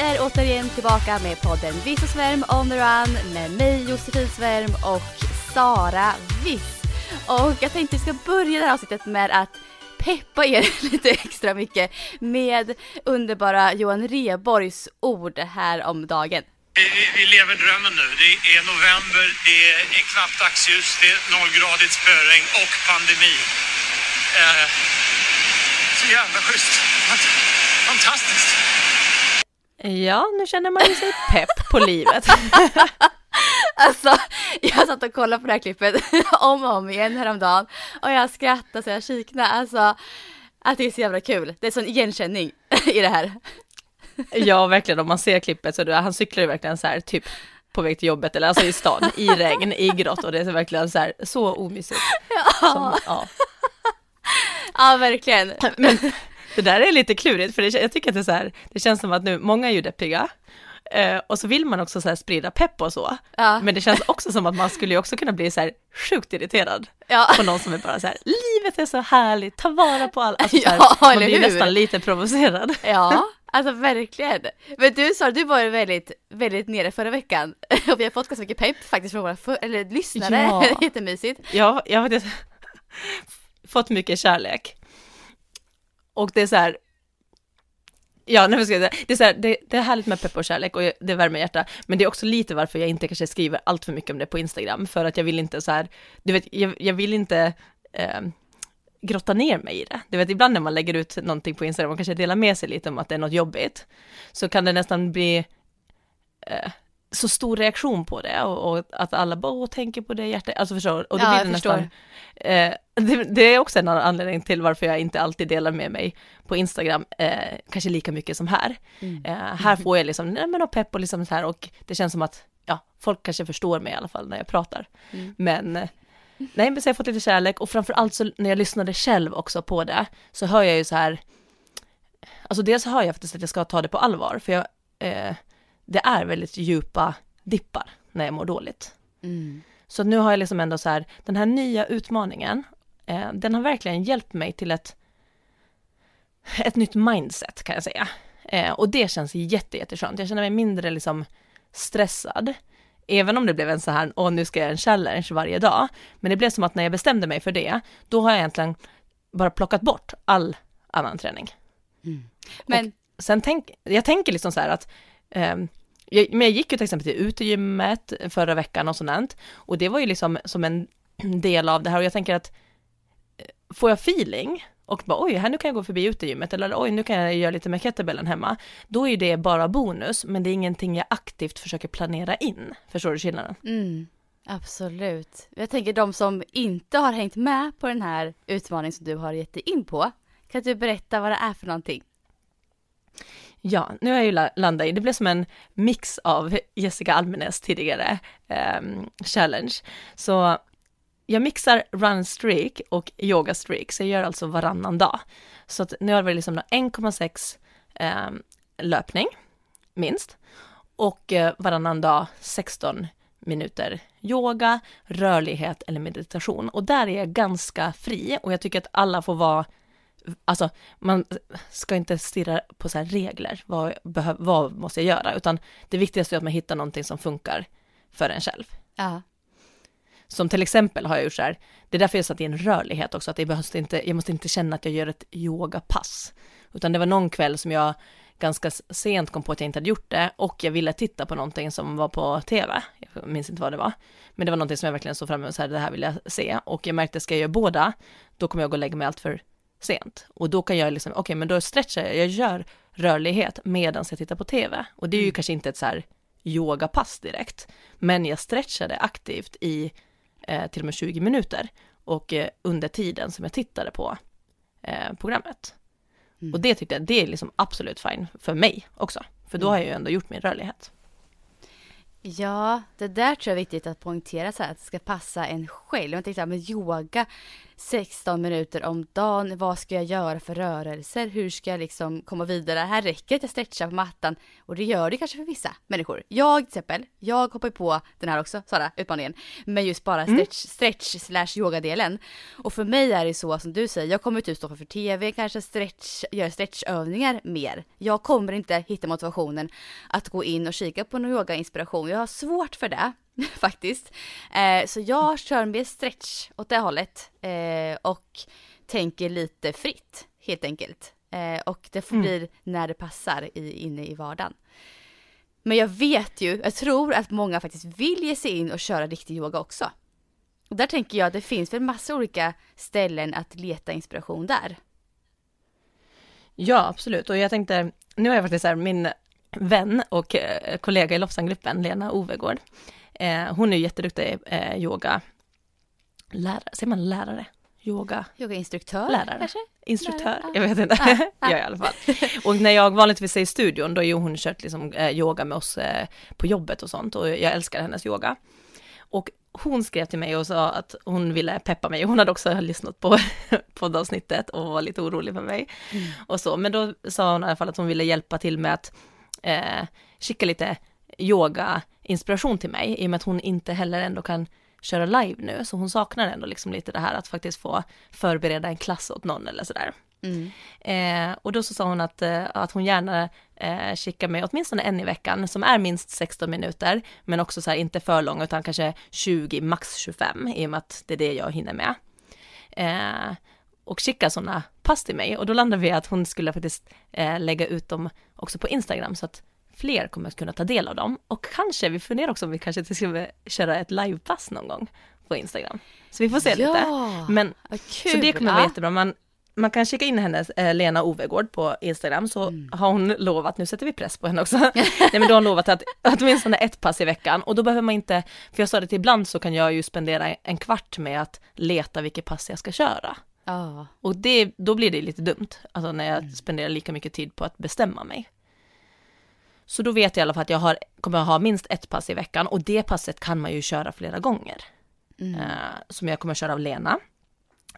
Vi är återigen tillbaka med podden Viss och Svärm on the run med mig Josefin Svärm och Sara Viss. Och jag tänkte vi ska börja det här avsnittet med att peppa er lite extra mycket med underbara Johan Reborgs ord här om dagen. Vi, vi, vi lever drömmen nu. Det är november, det är knappt dagsljus, det är nollgradigt spöregn och pandemi. Eh, så jävla schysst. Fantastiskt. Ja, nu känner man ju sig pepp på livet. Alltså, jag satt och kollade på det här klippet om och om igen häromdagen och jag skrattade så jag kiknade. Alltså, att det är så jävla kul. Det är sån igenkänning i det här. Ja, verkligen. Om man ser klippet så då, han cyklar ju verkligen så här, typ på väg till jobbet eller alltså i stan, i regn, i grått och det är verkligen så här, så omysigt. Som, ja. Ja, verkligen. Men det där är lite klurigt, för det, jag tycker att det är så här, det känns som att nu, många är ju deppiga, eh, och så vill man också så här sprida pepp och så, Ja. men det känns också som att man skulle ju också kunna bli så här sjukt irriterad Ja. på någon som är bara så här, livet är så härligt, ta vara på allt, alltså, här, Ja, man blir hur? nästan lite provocerad. Ja, alltså verkligen. Men du sa, du var väldigt, väldigt nere förra veckan och vi har fått ganska mycket pepp faktiskt från våra för, eller lyssnare. Ja. Jättemysigt. Ja, jag har faktiskt fått mycket kärlek. Och det är så här, ja, nej, ska jag säga, det är så här, det, det är härligt med pepp och kärlek och det värmer hjärta, men det är också lite varför jag inte kanske skriver allt för mycket om det på Instagram, för att jag vill inte så här, du vet, jag, jag vill inte eh, grotta ner mig i det. Du vet, ibland när man lägger ut någonting på Instagram och kanske delar med sig lite om att det är något jobbigt, så kan det nästan bli eh, så stor reaktion på det och, och att alla bara tänker på det hjärtat, alltså förstår, och då Ja, blir det nästan, eh, det, det är också en anledning till varför jag inte alltid delar med mig på Instagram, eh, kanske lika mycket som här. Mm. Eh, här får jag liksom, nej men och pepp och liksom så här och det känns som att, ja, folk kanske förstår mig i alla fall när jag pratar. Mm. Men, eh, nej men så har jag fått lite kärlek och framförallt så när jag lyssnade själv också på det, så hör jag ju så här, alltså dels hör jag faktiskt att jag ska ta det på allvar, för jag, eh, det är väldigt djupa dippar när jag mår dåligt. Mm. Så nu har jag liksom ändå så här, den här nya utmaningen, eh, den har verkligen hjälpt mig till ett, ett nytt mindset kan jag säga. Eh, och det känns jätte, jätteskönt. Jag känner mig mindre liksom stressad. Även om det blev en så här, åh nu ska jag göra en challenge varje dag. Men det blev som att när jag bestämde mig för det, då har jag egentligen bara plockat bort all annan träning. Men, Sen tänk, jag tänker liksom så här att, ehm, jag, men jag gick ju till exempel till utegymmet förra veckan och sånt, och det var ju liksom som en del av det här, och jag tänker att eh, får jag feeling och bara oj, här nu kan jag gå förbi utegymmet, eller oj, nu kan jag göra lite med kettlebellen hemma, då är ju det bara bonus, men det är ingenting jag aktivt försöker planera in. Förstår du skillnaden? mm, absolut. Jag tänker de som inte har hängt med på den här utmaningen som du har gett dig in på, kan du berätta vad det är för någonting? Ja, nu har jag ju landat i, det blev som en mix av Jessica Almenäs tidigare um, challenge. Så jag mixar run streak och yoga streak, så jag gör alltså varannan dag. Så att nu har det liksom 1,6 um, ehm, löpning, minst, och uh, varannan dag 16 minuter yoga, rörlighet eller meditation. Och där är jag ganska fri och jag tycker att alla får vara Alltså, man ska inte stirra på så här regler, vad, behöv, vad måste jag göra, utan det viktigaste är att man hittar någonting som funkar för en själv. Ja. Som till exempel har jag gjort så här, det är därför jag satt in rörlighet också, att det behövs inte, jag måste inte känna att jag gör ett yogapass. Utan det var någon kväll som jag ganska sent kom på att jag inte hade gjort det och jag ville titta på någonting som var på tv. Jag minns inte vad det var. Men det var någonting som jag verkligen såg fram emot, så här, det här vill jag se. Och jag märkte, ska jag göra båda, då kommer jag gå och lägga mig allt för sent. Och då kan jag liksom, okej men då stretchar jag, jag gör rörlighet medan jag tittar på tv. Och det är ju kanske inte ett så här yogapass direkt, men jag stretchade aktivt i eh, till och med 20 minuter och eh, under tiden som jag tittade på eh, programmet. Mm. Och det tyckte jag, det är liksom absolut fine för mig också. För då Mm. har jag ju ändå gjort min rörlighet. Ja, det där tror jag är viktigt att poängtera så här, att det ska passa en själv. Jag tänkte så här, men yoga 16 minuter om dagen, vad ska jag göra för rörelser? Hur ska jag liksom komma vidare? Här räcker det att jag stretchar på mattan och det gör det kanske för vissa människor. Jag till exempel, jag hoppar på den här också, Sara, utmaningen, men just bara stretch, stretch slash yoga-delen. Och för mig är det så som du säger, jag kommer typ stå för tv, kanske stretch, göra stretchövningar mer. Jag kommer inte hitta motivationen att gå in och kika på någon yoga-inspiration. Jag har svårt för det faktiskt. Eh, så jag kör mer stretch åt det hållet eh, och tänker lite fritt helt enkelt. Eh, och det får Mm. bli när det passar i, inne i vardagen. Men jag vet ju, jag tror att många faktiskt vill ge sig in och köra riktig yoga också. Och där tänker jag att det finns väl massa olika ställen att leta inspiration där. Ja, absolut. Och jag tänkte, nu har jag faktiskt så här, min vän och eh, kollega i Lofsangruppen, Lena Ovegård, eh, hon är jätteduktig eh, yoga, lärare, säger man lärare? Yoga, Yogainstruktör lärare, kanske? instruktör, Lärare, jag vet inte, Ja, ja. ja, i alla fall. Och när jag vanligtvis är i studion, då har ju hon kört liksom yoga med oss på jobbet och sånt och jag älskar hennes yoga. Och hon skrev till mig och sa att hon ville peppa mig. Hon hade också lyssnat på poddavsnittet och var lite orolig för mig. Och så, men då sa hon i alla fall att hon ville hjälpa till med att eh, skicka lite yoga-inspiration till mig, i och med att hon inte heller ändå kan köra live nu, så hon saknar ändå liksom lite det här att faktiskt få förbereda en klass åt någon eller sådär. Mm. Eh, och då så sa hon att, eh, att hon gärna eh, skickar mig åtminstone en i veckan som är minst 16 minuter, men också så här inte för lång utan kanske 20, max 25 i och med att det är det jag hinner med. Eh, och skicka sådana pass till mig och då landade vi i att hon skulle faktiskt eh, lägga ut dem också på Instagram så att fler kommer att kunna ta del av dem och kanske, vi funderar också om vi kanske ska köra ett livepass någon gång på Instagram. Så vi får se lite. Ja, Men vad kul. så det kommer vara Ja. jättebra. Man, man kan kika in hennes, eh, Lena Ovegård på Instagram, så Mm. har hon lovat, nu sätter vi press på henne också, nej men då har hon lovat att åtminstone ett pass i veckan och då behöver man inte, för jag sa det till ibland så kan jag ju spendera en kvart med att leta vilket pass jag ska köra. Ja. Och det, då blir det lite dumt, alltså när Mm. jag spenderar lika mycket tid på att bestämma mig. Så då vet jag i alla fall att jag har, kommer att ha minst ett pass i veckan och det passet kan man ju köra flera gånger. Mm. Eh, som jag kommer att köra av Lena.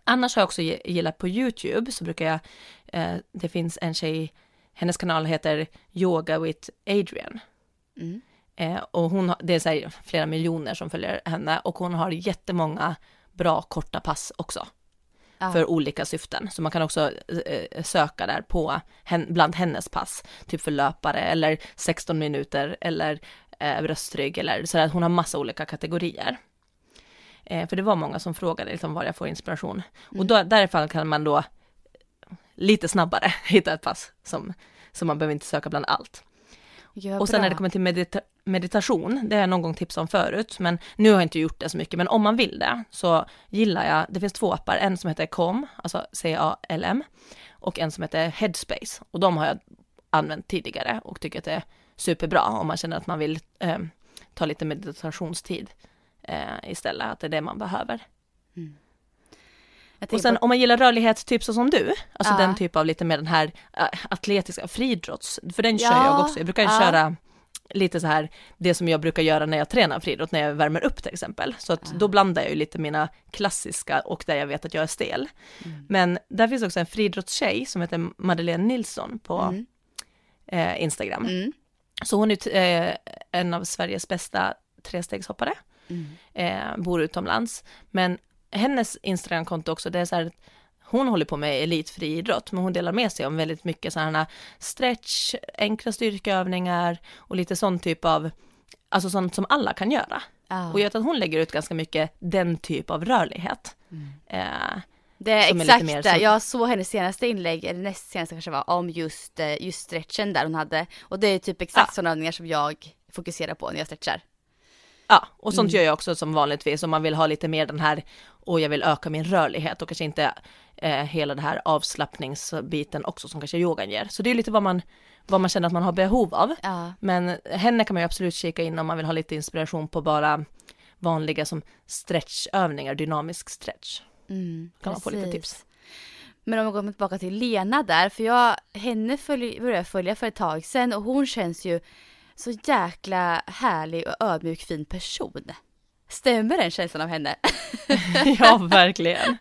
Annars har jag också gillat på YouTube så brukar jag, eh, det finns en tjej, hennes kanal heter Yoga with Adrian. Mm. Eh, och hon har, det är här flera miljoner som följer henne och hon har jättemånga bra korta pass också Ja. för olika syften. Så man kan också eh, söka där på bland hennes pass, typ för löpare eller 16 minuter eller eh, bröstrygg eller så där. Hon har massa olika kategorier. Eh, för det var många som frågade liksom var jag får inspiration. Och då, därifrån kan man då lite snabbare hitta ett pass som, som man behöver inte söka bland allt. Ja, Och sen när det kommer till medita meditation, det har jag någon gång tipsat om förut, men nu har jag inte gjort det så mycket, men om man vill det så gillar jag, det finns två appar, en som heter Calm, alltså C-A-L-M, och en som heter Headspace, och de har jag använt tidigare och tycker att det är superbra om man känner att man vill eh, ta lite meditationstid eh, istället, att det är det man behöver. Jag Och sen på- om man gillar rörlighet, typ så som du, alltså Ja. den typ av lite mer den här äh, atletiska friidrotts, för den kör Ja, jag också. Jag brukar ja. köra lite så här, det som jag brukar göra när jag tränar friidrott, när jag värmer upp till exempel. Så att då blandar jag ju lite mina klassiska och där jag vet att jag är stel. Mm. Men där finns också en friidrottstjej som heter Madeleine Nilsson på Mm. eh, Instagram. Mm. Så hon är eh, en av Sveriges bästa trestegshoppare, Mm. eh, bor utomlands. Men hennes Instagramkonto också, det är så här, hon håller på med elitfriidrott, men hon delar med sig om väldigt mycket sådana stretch, enkla styrkeövningar och lite sån typ av, alltså sånt som alla kan göra. Ja. Och jag vet att hon lägger ut ganska mycket den typ av rörlighet. Eh, Det är exakt det. som- Jag såg hennes senaste inlägg, eller näst senaste kanske var, om just, eh, just stretchen där hon hade. Och det är typ exakt Ja. sådana övningar som jag fokuserar på när jag stretchar. Ja, och sånt gör jag också som vanligtvis om man vill ha lite mer den här, och jag vill öka min rörlighet och kanske inte eh, hela det här avslappningsbiten också som kanske yogan ger. Så det är lite vad man, vad man känner att man har behov av. Ja. Men henne kan man ju absolut kika in om man vill ha lite inspiration på bara vanliga som stretchövningar, dynamisk stretch. Mm, Kan man få lite precis. tips. Men om jag går tillbaka till Lena där, för jag, henne följ, började jag följa för ett tag sedan och hon känns ju så jäkla härlig och ödmjuk fin person. Stämmer den känslan av henne? ja, verkligen.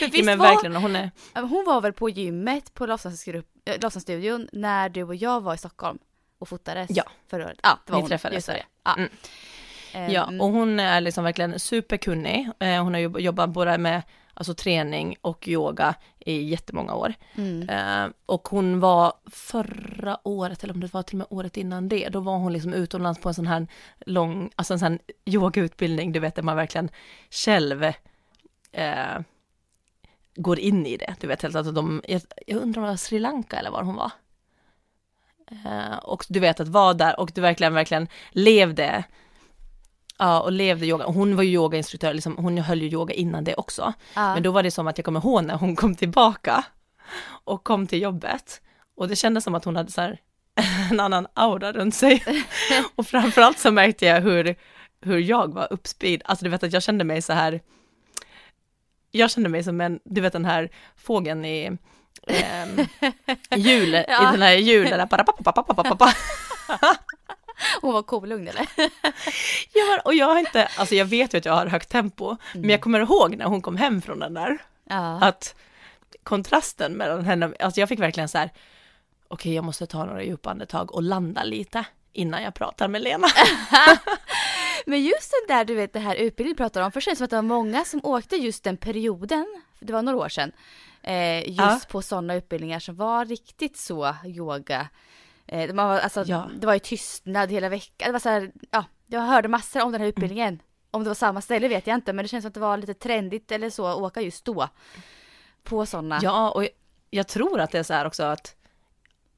Ja, men var, verkligen, hon är, Hon var väl på gymmet på Lofsdansstudion när du och jag var i Stockholm och fotades Ja. förra året. Ja, det var Vi hon. träffades Just det. Ja. Mm. Ehm, ja, och hon är liksom verkligen superkunnig. Eh, Hon har jobb- jobbat både med alltså, träning och yoga i jättemånga år. mm. Eh, och hon var förra året, eller om det var till och med året innan det, då var hon liksom utomlands på en sån här lång, alltså en sån här yogautbildning, du vet, där man verkligen själv eh, går in i det. Du vet, helt att de, jag, jag undrar om det var Sri Lanka eller var hon var. Eh, och du vet att vara där och du verkligen, verkligen levde Ja, och levde yoga. Hon var ju yogainstruktör, liksom, hon höll ju yoga innan det också. ja. Men då var det som att jag kommer ihåg när hon kom tillbaka och kom till jobbet. Och det kändes som att hon hade så här en annan aura runt sig. och framförallt så märkte jag hur, hur jag var uppspid. Alltså du vet att jag kände mig så här, jag kände mig som en, du vet den här fågeln i ehm, jul, Ja. i den här julen, där Hon var kolugn eller? Jag var, och jag har inte, alltså jag vet ju att jag har högt tempo, men jag kommer ihåg när hon kom hem från den där, Ja. att kontrasten mellan henne, alltså jag fick verkligen så här, okej jag måste ta några djupa andetag och landa lite innan jag pratar med Lena. Men just den där, du vet, det här utbildningen pratar om, för det känns som att det var många som åkte just den perioden, för det var några år sedan, eh, just Ja. på sådana utbildningar som var riktigt så yoga. Eh, man var, alltså, Ja. Det var ju tystnad hela veckan, det var så här, ja, jag hörde massor om den här utbildningen. Om det var samma ställe vet jag inte, men det känns som att det var lite trendigt eller så att åka just då. På sådana. Ja, och jag, jag tror att det är så här också att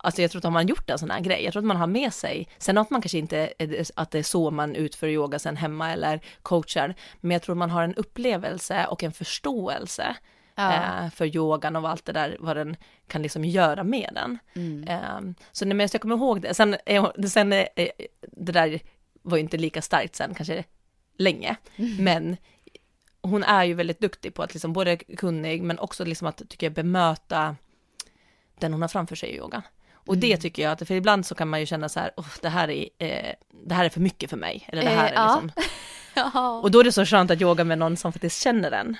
Alltså jag tror att om man gjort en sån här grej, jag tror att man har med sig, sen att man kanske inte, är- att det är så man utför yoga sen hemma eller coachar, men jag tror man har en upplevelse och en förståelse Ja. eh, för yogan och allt det där, vad den kan liksom göra med den. Mm. Eh, så nej, men jag kommer ihåg det, sen, sen eh, det där var ju inte lika starkt sen kanske länge, men hon är ju väldigt duktig på att liksom både kunnig men också liksom att tycker jag bemöta den hon har framför sig i yogan. Och det tycker jag att, för ibland så kan man ju känna så här, oh, det här är, eh, det här är för mycket för mig, eller det här Eh, är liksom, Ja. och då är det så skönt att yoga med någon som faktiskt känner den.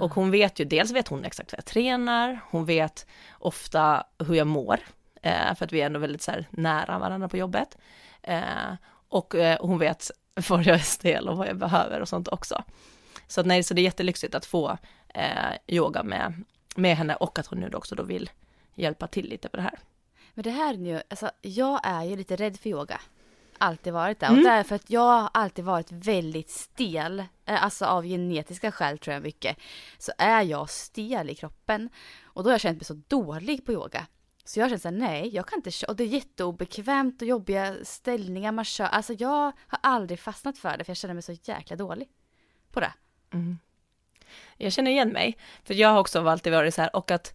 Och hon vet ju, dels vet hon exakt vad jag tränar, hon vet ofta hur jag mår, eh, för att vi är ändå väldigt så här nära varandra på jobbet. Eh, och eh, hon vet var jag är stel och vad jag behöver och sånt också. Så att nej, så det är jättelyxigt att få eh, yoga med, med henne och att hon nu också då vill hjälpa till lite på det här. Men det här nu, alltså jag är ju lite rädd för yoga. Alltid varit det. Mm. Och därför att jag har alltid varit väldigt stel. eh, Alltså av genetiska skäl tror jag mycket. Så är jag stel i kroppen. Och då har jag känt mig så dålig på yoga. Så jag har känt såhär, nej jag kan inte köra. Och det är jätteobekvämt och jobbiga ställningar man kör. Alltså jag har aldrig fastnat för det för jag känner mig så jäkla dålig på det. Jag känner igen mig, för jag har också alltid varit så här, och att,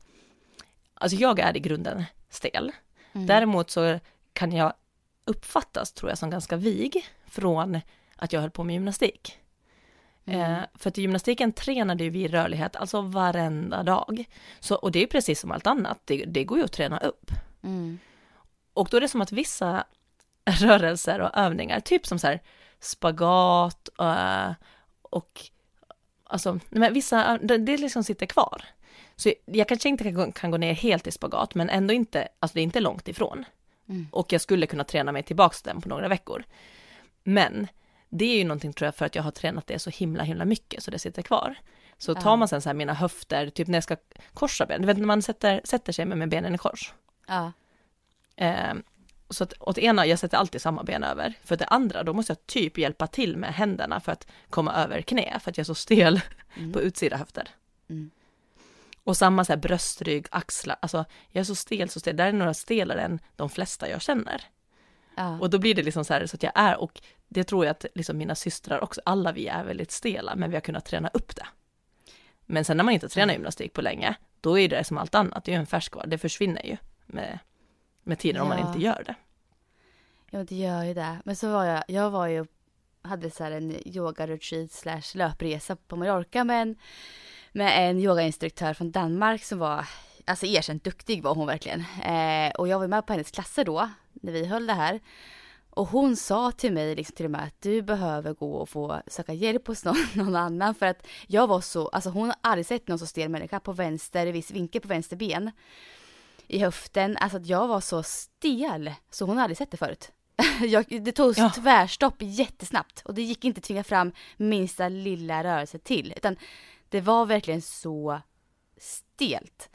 alltså jag är i grunden stel. Däremot så kan jag uppfattas, tror jag, som ganska vig från att jag höll på med gymnastik. Eh, för att i gymnastiken tränade ju vi rörlighet, alltså varenda dag. Så, och det är precis som allt annat, det, det går ju att träna upp. Mm. Och då är det som att vissa rörelser och övningar, typ som så här spagat eh, och alltså, men vissa, det, det liksom sitter kvar. Så jag kanske inte kan gå, kan gå ner helt i spagat, men ändå inte, alltså det är inte långt ifrån. Mm. Och jag skulle kunna träna mig tillbaks till den på några veckor. Men det är ju någonting tror jag för att jag har tränat det så himla himla mycket så det sitter kvar. Så tar man sen så här mina höfter, typ när jag ska korsa ben, du vet när man sätter, sätter sig med, med benen i kors. Ja. Eh, så att åt ena, jag sätter alltid samma ben över. För det andra, då måste jag typ hjälpa till med händerna för att komma över knä, för att jag är så stel på utsida höfter. Mm. Och samma så här bröstrygg, axlar, alltså jag är så stel, så stel, där är några stelare än de flesta jag känner. Ja. Och då blir det liksom så här så att jag är, och det tror jag att liksom mina systrar också, alla vi är väldigt stela, men vi har kunnat träna upp det. Men sen när man inte tränar gymnastik på länge, då är det som allt annat, det är ju en färskvara, det försvinner ju med, med tiden om man Ja. inte gör det. Ja, men det gör ju det. Men så var jag, jag var ju, hade så här en yoga-retreat slash löpresa på Mallorca med en, med en yogainstruktör från Danmark som var alltså erkänt duktig var hon verkligen. Eh, och jag var med på hennes klasser då, när vi höll det här. Och hon sa till mig liksom till och med att du behöver gå och få söka hjälp hos någon, någon annan för att jag var så, alltså hon har aldrig sett någon så stel människa på vänster, viss vinkel på vänster ben i höften, alltså att jag var så stel så hon har aldrig sett det förut. jag, det tog Ja. tvärstopp jättesnabbt och det gick inte att tvinga fram minsta lilla rörelse till utan det var verkligen så stelt.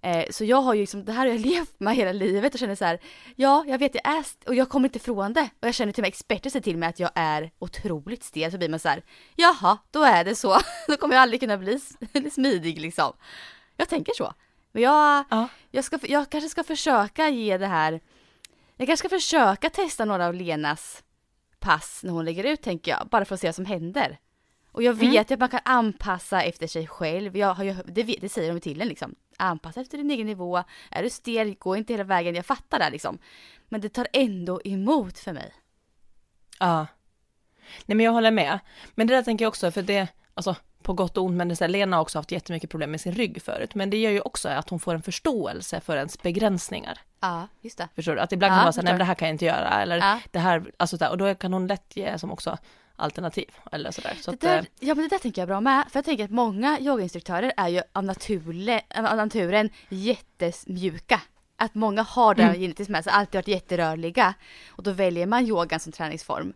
Eh, så jag har ju liksom, det här har jag levt med hela livet och känner så här, ja, jag vet jag är och jag kommer inte ifrån det. Och jag känner till och med experter säger till mig att jag är otroligt stel, så blir man så här, jaha, då är det så. då kommer jag aldrig kunna bli smidig liksom. Jag tänker så. Men jag, Ja. jag, ska, jag kanske ska försöka ge det här, jag kanske ska försöka testa några av Lenas pass när hon lägger ut tänker jag, bara för att se vad som händer. Och jag vet ju att man kan anpassa efter sig själv. Jag har ju, det, det säger de till en liksom. Anpassa efter din egen nivå. Är du stel, gå inte hela vägen. Jag fattar det liksom. Men det tar ändå emot för mig. Ja. Nej men jag håller med. Men det där tänker jag också, för det, alltså på gott och ont, men det så här, Lena har också haft jättemycket problem med sin rygg förut, men det gör ju också att hon får en förståelse för ens begränsningar. Ja, just det. Förstår du? Att ibland kan Ja, man vara såhär, nej förstår. men det här kan jag inte göra, eller Ja. det här, alltså där, och då kan hon lätt ge som också alternativ, eller sådär. Så Det att, där, eh, ja men det där tänker jag bra med. För jag tänker att många yogainstruktörer är ju av, naturle, av naturen jättemjuka. Att många har det Mm. genetiskt med sig, alltid varit jätterörliga. Och då väljer man yogan som träningsform.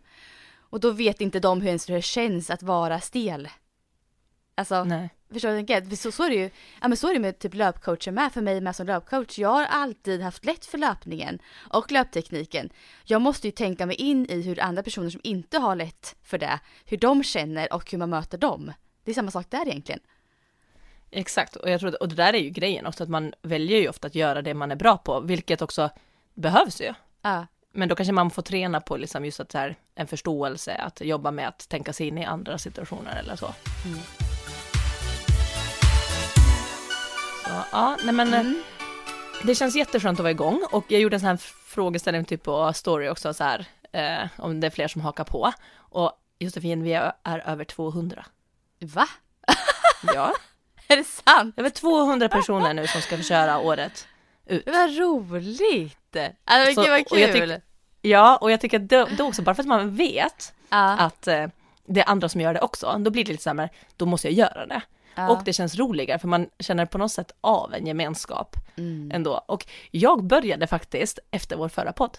Och då vet inte de hur ens det känns att vara stel. Alltså, nej. Förstår du tänker? Så, så är det ju ja, men så är det med typ löpcoacher med, för mig med som löpcoach. Jag har alltid haft lätt för löpningen och löptekniken. Jag måste ju tänka mig in i hur andra personer som inte har lätt för det, hur de känner och hur man möter dem. Det är samma sak där egentligen. Exakt, och jag tror att, och det där är ju grejen också, att man väljer ju ofta att göra det man är bra på, vilket också behövs ju. Ja, Men då kanske man får träna på liksom just att så här, en förståelse, att jobba med att tänka sig in i andra situationer eller så. Mm. Så ja, nej men Mm. det känns jätteskönt att vara igång och jag gjorde en sån här frågeställning typ på story också så här, eh, om det är fler som hakar på. Och Josefin, vi är, är över 200. va? Ja, Är det sant? över 200 personer nu som ska få köra året ut. Vad roligt! Alltså, Så- gud vad och kul! tyck- Ja, och jag tycker att det, det också, bara för att man vet ja, att eh, det är andra som gör det också, då blir det lite så här, då måste jag göra det. Ja. Och det känns roligare för man känner på något sätt av en gemenskap Mm. ändå. Och jag började faktiskt efter vår förra podd.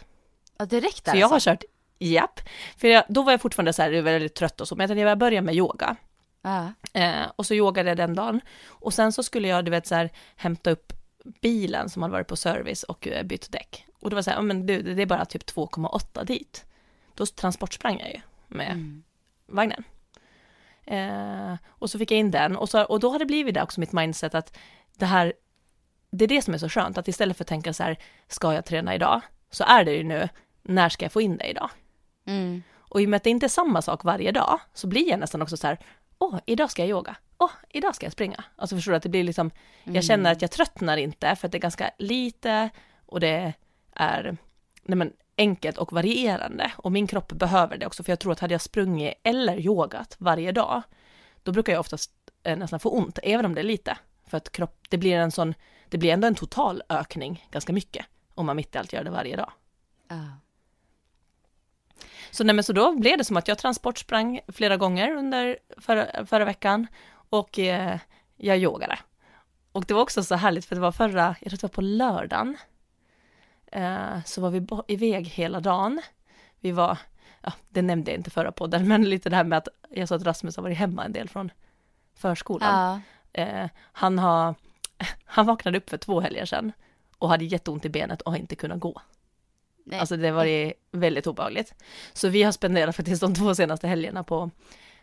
ja, direkt där Så jag har alltså. kört, japp. För jag, då var jag fortfarande så här väldigt trött och så, men jag tänkte jag börjar med yoga. Ja, Eh, och så yogade jag den dagen. Och sen så skulle jag, du vet så här, hämta upp bilen som hade varit på service och eh, bytt däck. Och det var så här, men du, det är bara typ 2,8 dit. Då transportsprang jag ju med mm. vagnen. Eh, och så fick jag in den och, så, och då har det blivit det också mitt mindset att det här, det är det som är så skönt, att istället för att tänka så här, ska jag träna idag? Så är det ju nu, när ska jag få in det idag? Mm. Och i och med att det inte är samma sak varje dag, så blir jag nästan också så här, åh, idag ska jag yoga, åh, idag ska jag springa. Alltså förstår du, att det blir liksom, jag känner att jag tröttnar inte, för att det är ganska lite, och det är, nej men, enkelt och varierande. Och min kropp behöver det också, för jag tror att hade jag sprungit eller yogat varje dag, då brukar jag oftast eh, nästan få ont, även om det är lite. För att kropp, det blir en sån, det blir ändå en total ökning, ganska mycket, om man mitt i allt gör det varje dag. Ja. Så, nej, men så då blev det som att jag transportsprang flera gånger under förra, förra veckan och eh, jag yogade. Och det var också så härligt för det var förra, jag tror det var på lördagen, eh, så var vi iväg hela dagen. Vi var, ja det nämnde jag inte förra podden, men lite det här med att jag sa att Rasmus har varit hemma en del från förskolan. Ja. Eh, han har, han vaknade upp för två helger sedan och hade jätteont i benet och har inte kunnat gå. Nej. Alltså det var ju väldigt obehagligt. Så vi har spenderat faktiskt de två senaste helgerna på,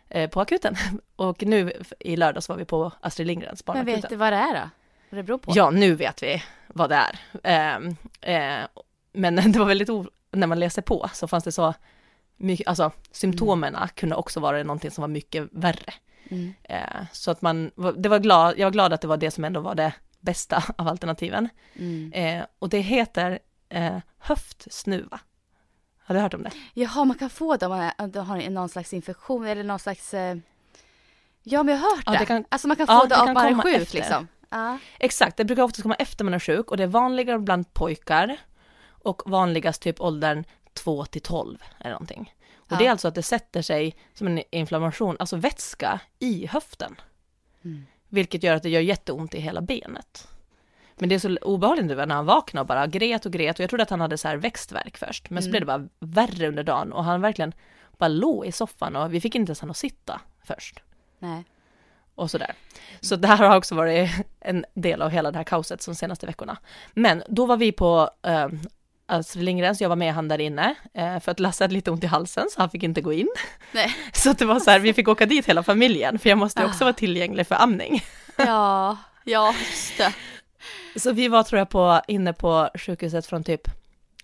eh, på akuten. Och nu i lördags var vi på Astrid Lindgrens Men barnakuten. vet du vad det är då? Vad det beror på? Ja, nu vet vi vad det är. Ehm, eh, men det var väldigt när man läste på så fanns det så mycket, alltså symptomerna kunde också vara någonting som var mycket värre. Mm. Eh, så att man, det var glad, jag var glad att det var det som ändå var det bästa av alternativen. Mm. Eh, och det heter höftsnuva. Har du hört om det? Jaha, man kan få det om man har någon slags infektion eller någon slags... Ja, men jag har hört Ja, det. kan- Alltså man kan ja, få det det av kan man är sjuk efter. liksom. Ja. Exakt, det brukar oftast komma efter man är sjuk och det är vanligare bland pojkar och vanligast typ åldern 2 till 12 eller någonting. Och Ja. det är alltså att det sätter sig som en inflammation, alltså vätska i höften. Mm. Vilket gör att det gör jätteont i hela benet. Men det är så obehagligt nu när han vaknade och bara gret och gret och jag trodde att han hade så här växtverk först. Men så Mm. blev det bara värre under dagen och han verkligen bara låg i soffan och vi fick inte ens han att sitta först Nej. Och sådär. Så det här har också varit en del av hela det här kaoset de senaste veckorna. Men då var vi på eh, Astrid Lindgrens, jag var med han där inne, eh, för att Lasse hade lite ont i halsen så han fick inte gå in. Nej. Så det var så här, vi fick åka dit hela familjen, för jag måste också Ah. vara tillgänglig för amning. Ja, ja just det. Så vi var tror jag på, inne på sjukhuset från typ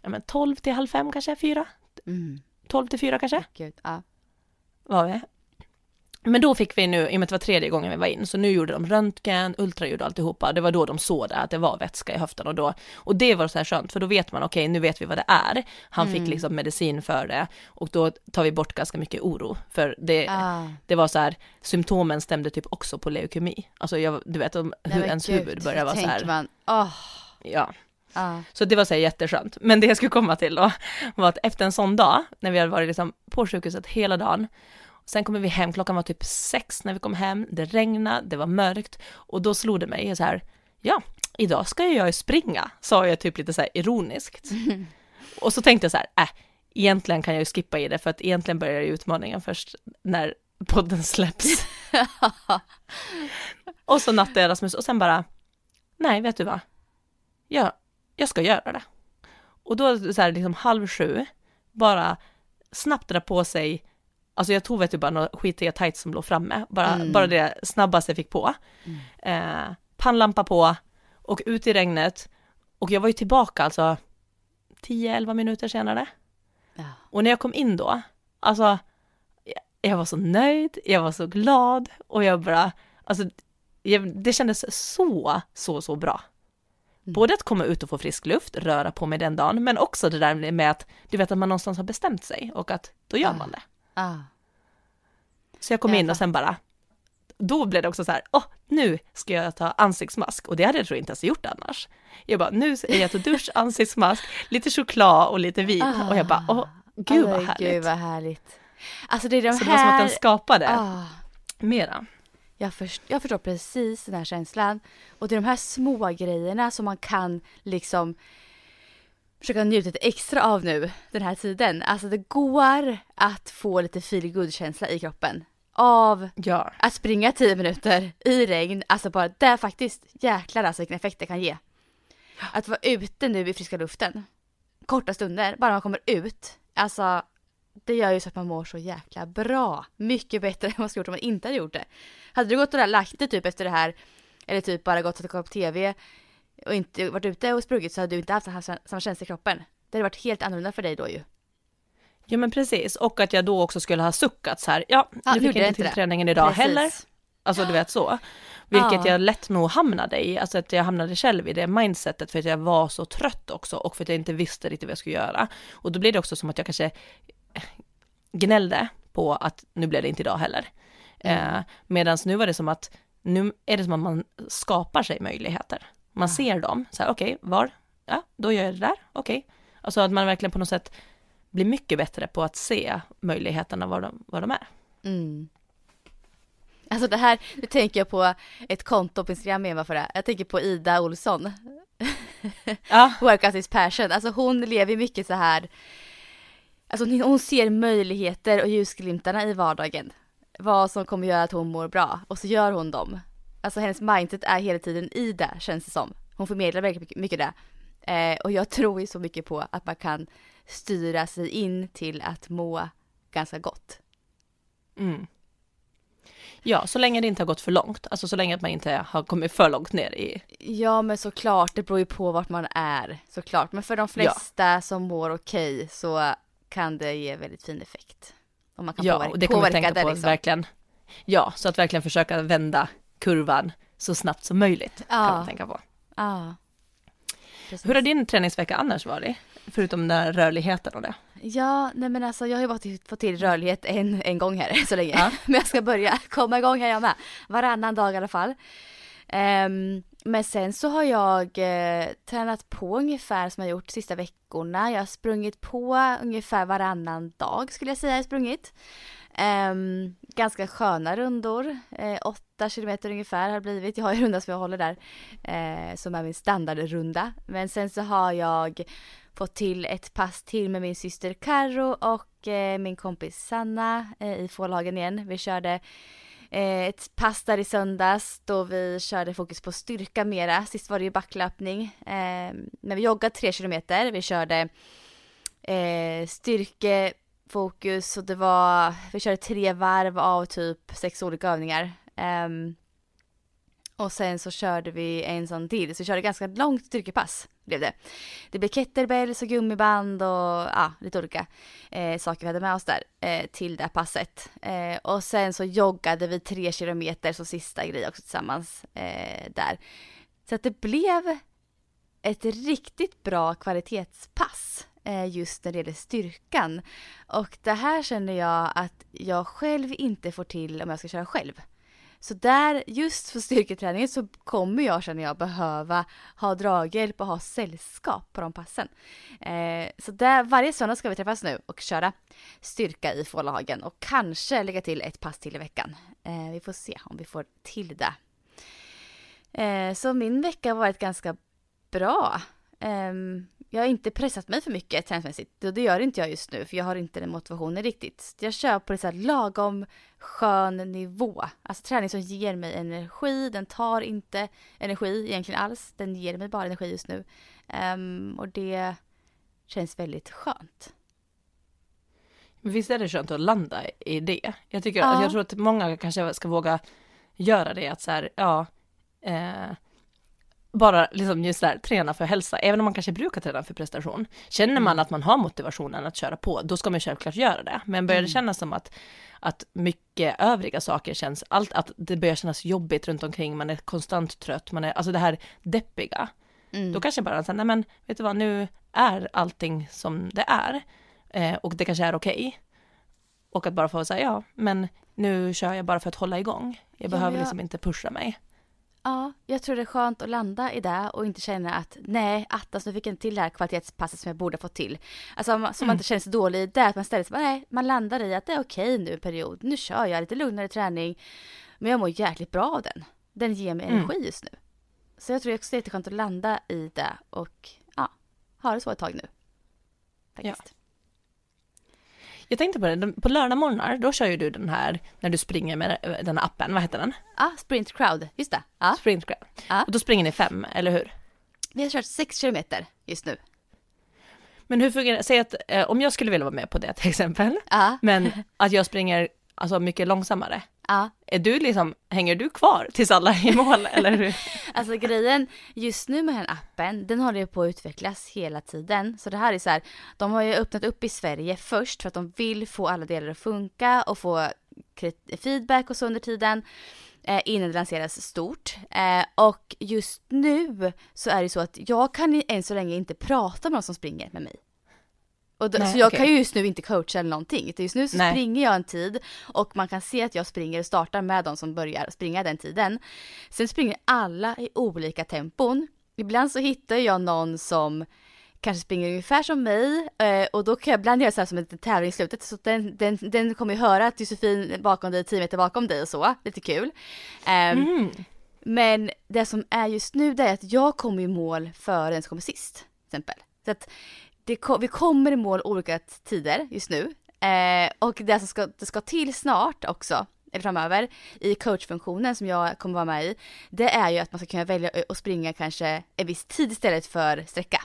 ja, men 12 till halv fem kanske, fyra? Mm. 12 till fyra kanske? Gud, ja. var vi. Men då fick vi nu, i och med att det var tredje gången vi var in, så nu gjorde de röntgen, ultraljud och alltihopa. Det var då de såg det, att det var vätska i höften och då, och det var så här skönt, för då vet man, okej, nu vet vi vad det är. Han Mm. fick liksom medicin för det och då tar vi bort ganska mycket oro, för det, Ah. det var så här, symptomen stämde typ också på leukemi. Alltså jag, du vet, om, hur ens gud, huvud börjar vara så här, man, åh, ja. ja. Så det var så här jätteskönt. Men det jag skulle komma till då var att efter en sån dag, när vi hade varit liksom på sjukhuset hela dagen, sen kommer vi hem, klockan var typ sex när vi kom hem, det regnade, det var mörkt och då slog det mig så här, ja, idag ska jag ju springa, sa jag typ lite så här ironiskt. Och så tänkte jag så här, äh, egentligen kan jag ju skippa i det för att egentligen börjar ju utmaningen först när podden släpps. och så nattade jag Rasmus och sen bara, nej vet du vad, ja, jag ska göra det. Och då så här liksom halv sju, bara snabbt dra på sig, alltså jag tog vet du bara några skitiga tights som låg framme, bara, Mm. bara det snabbaste jag fick på. Eh, pannlampa på och ut i regnet och jag var ju tillbaka alltså 10-11 minuter senare. Ja. Och när jag kom in då, alltså jag- var så nöjd, jag var så glad och jag bara, alltså jag, det kändes så, så, så bra. Mm. Både att komma ut och få frisk luft, röra på mig den dagen, men också det där med att du vet att man någonstans har bestämt sig och att då gör Ah. man det. Ah. Så jag kom Jag in och sen bara, då blev det också så här, åh, nu ska jag ta ansiktsmask och det hade jag tror inte ens gjort annars. Jag bara, nu är jag till dusch, ansiktsmask, lite choklad och lite vin och jag bara, åh, gud vad härligt. Gud vad härligt. Alltså det är de Så det var som att här... den skapade Ah. mera. Jag, först, jag förstår precis den här känslan. Och det är de här små grejerna som man kan liksom försöka njuta lite extra av nu den här tiden. Alltså det går att få lite feel känsla i kroppen av Ja, att springa 10 minuter i regn. Alltså bara det faktiskt jäklar alltså vilken effekt det kan ge. Att vara ute nu i friska luften. Korta stunder, bara man kommer ut. Alltså det gör ju så att man mår så jäkla bra. Mycket bättre än vad man skulle gjort om man inte hade gjort det. Hade du gått och där lagt dig typ efter det här, eller typ bara gått och kollat på TV och inte varit ute och sprungit så hade du inte haft samma- samma känsla i kroppen. Det hade varit helt annorlunda för dig då ju. ja men precis. Och att jag då också skulle ha suckat så här, ja, Ja, nu fick jag inte till det. träningen idag Precis. heller. Alltså du vet så. Vilket Ja. jag lätt nog hamnade i, alltså att jag hamnade själv i det mindsetet för att jag var så trött också och för att jag inte visste riktigt vad jag skulle göra. Och då blir det också som att jag kanske gnällde på att nu blev det inte idag heller. Mm. Eh, Medan nu var det som att, nu är det som att man skapar sig möjligheter. Man ser dem, så här okej, var? Ja, då gör jag det där, okej. Alltså att man verkligen på något sätt blir mycket bättre på att se möjligheterna var de, vad de är. Mm. Alltså det här, nu tänker jag på ett konto på Instagram med för det. Jag tänker på Ida Olsson. Ja, Workout is passion. Alltså hon lever mycket så här. Alltså hon, hon ser möjligheter och ljusglimtarna i vardagen. Vad som kommer göra att hon mår bra. Och så gör hon dem. Alltså hennes mindset är hela tiden i det känns det som. Hon förmedlar väldigt mycket, det. Eh, och jag tror ju så mycket på att man kan styra sig in till att må ganska gott. Mm. Ja, så länge det inte har gått för långt, alltså så länge att man inte har kommit för långt ner i, Ja men såklart, det beror ju på vart man är såklart. Men för de flesta som mår okej så kan det ge väldigt fin effekt. Om man kan ja, påverka, och det jag påverka tänka det på liksom. verkligen, ja, så att verkligen försöka vända kurvan så snabbt som möjligt, kan Ja. man tänka på. Ja. Precis. Hur har din träningsvecka annars varit? Förutom den där rörligheten och det. Ja, nej men alltså jag har ju bara fått till rörlighet en, en gång här så länge. Ja. Men jag ska börja komma igång här jag med. Varannan dag i alla fall. Ehm, men sen så har jag eh, tränat på ungefär som jag gjort sista veckorna. Jag har sprungit på ungefär varannan dag skulle jag säga jag har sprungit. Um, ganska sköna rundor, eh, 8 kilometer ungefär har det blivit. Jag har en runda som jag håller där eh, som är min standardrunda. Men sen så har jag fått till ett pass till med min syster Karo och eh, min kompis Sanna eh, i Fålhagen igen. Vi körde eh, ett pass där i söndags då vi körde fokus på styrka mera. Sist var det ju backlöpning. Eh, men vi joggade 3 kilometer. Vi körde eh, fokus och det var, vi körde tre varv av typ sex olika övningar. Um, och sen så körde vi en sån till, så vi körde ganska långt styrkepass blev det. Det blev kettlebells och gummiband och ja, lite olika eh, saker vi hade med oss där eh, till det här passet. Eh, och sen så joggade vi tre kilometer som sista grej också tillsammans eh, där. Så att det blev ett riktigt bra kvalitetspass Eh, just när det gäller styrkan. Och det här känner jag att jag själv inte får till om jag ska köra själv. Så där, just för styrketräningen så kommer jag känner jag behöva ha draghjälp och ha sällskap på de passen. Eh, så där, varje söndag ska vi träffas nu och köra styrka i Fålhagen och kanske lägga till ett pass till i veckan. Eh, vi får se om vi får till det. Eh, så min vecka har varit ganska bra. Um, jag har inte pressat mig för mycket träningsmässigt och det gör inte jag just nu för jag har inte den motivationen riktigt. Jag kör på en så lagom skön nivå. Alltså träning som ger mig energi, den tar inte energi egentligen alls. Den ger mig bara energi just nu. Um, och det känns väldigt skönt. Men visst är det skönt att landa i det? Jag tycker, ja. jag tror att många kanske ska våga göra det att så här, ja, eh, bara liksom just där, träna för hälsa, även om man kanske brukar träna för prestation. Känner man mm. att man har motivationen att köra på, då ska man självklart göra det. Men börjar det mm. kännas som att, att mycket övriga saker känns, allt, att det börjar kännas jobbigt runt omkring, man är konstant trött, man är, alltså det här deppiga. Mm. Då kanske bara säga, nej men vet du vad, nu är allting som det är. Eh, och det kanske är okej. Okay. Och att bara få säga, ja, men nu kör jag bara för att hålla igång. Jag behöver ja, ja. liksom inte pusha mig. Ja, jag tror det är skönt att landa i det och inte känna att nej, attas nu fick jag inte till det här kvalitetspasset som jag borde fått till. Alltså så mm. man inte känner sig dålig i det, att man ställer sig nej, man landar i att det är okej nu en period, nu kör jag lite lugnare träning, men jag mår jäkligt bra av den. Den ger mig mm. energi just nu. Så jag tror också det är jätteskönt att landa i det och ja, ha det så ett tag nu. Faktiskt. Ja. Jag tänkte på det, på lördagmorgnar då kör ju du den här när du springer med den här appen, vad heter den? Ja, Sprint Crowd, just det. Ja. Sprint Crowd. Ja. Och då springer ni fem, eller hur? Vi har kört sex kilometer just nu. Men hur fungerar det? Säg att eh, om jag skulle vilja vara med på det till exempel, men att jag springer alltså mycket långsammare. Är du liksom, hänger du kvar tills alla är i mål eller? alltså grejen just nu med den här appen, den håller ju på att utvecklas hela tiden. Så det här är så här, de har ju öppnat upp i Sverige först för att de vill få alla delar att funka och få feedback och så under tiden eh, innan det lanseras stort. Eh, och just nu så är det så att jag kan än så länge inte prata med någon som springer med mig. Och då, Nej, så jag okay. kan ju just nu inte coacha eller någonting. Just nu så Nej. springer jag en tid och man kan se att jag springer och startar med de som börjar springa den tiden. Sen springer alla i olika tempon. Ibland så hittar jag någon som kanske springer ungefär som mig eh, och då kan jag ibland göra så här som en tävling i slutet så den, den, den kommer ju höra att Josefin bakom dig, tio meter bakom dig och så, lite kul. Ehm, mm. Men det som är just nu det är att jag kommer i mål före den som kommer sist. Till exempel. Så att det, vi kommer i mål olika tider just nu. Eh, och det som ska, det ska till snart också, eller framöver, i coachfunktionen som jag kommer vara med i, det är ju att man ska kunna välja att springa kanske en viss tid istället för sträcka.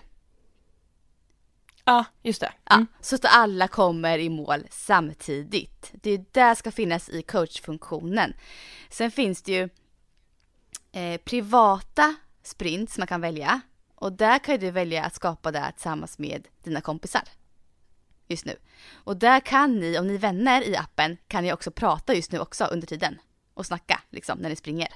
Ja, just det. Mm. Ja, så att alla kommer i mål samtidigt. Det är det ska finnas i coachfunktionen. Sen finns det ju eh, privata sprints man kan välja. Och där kan du välja att skapa det tillsammans med dina kompisar. Just nu. Och där kan ni, om ni är vänner i appen, kan ni också prata just nu också under tiden. Och snacka liksom när ni springer.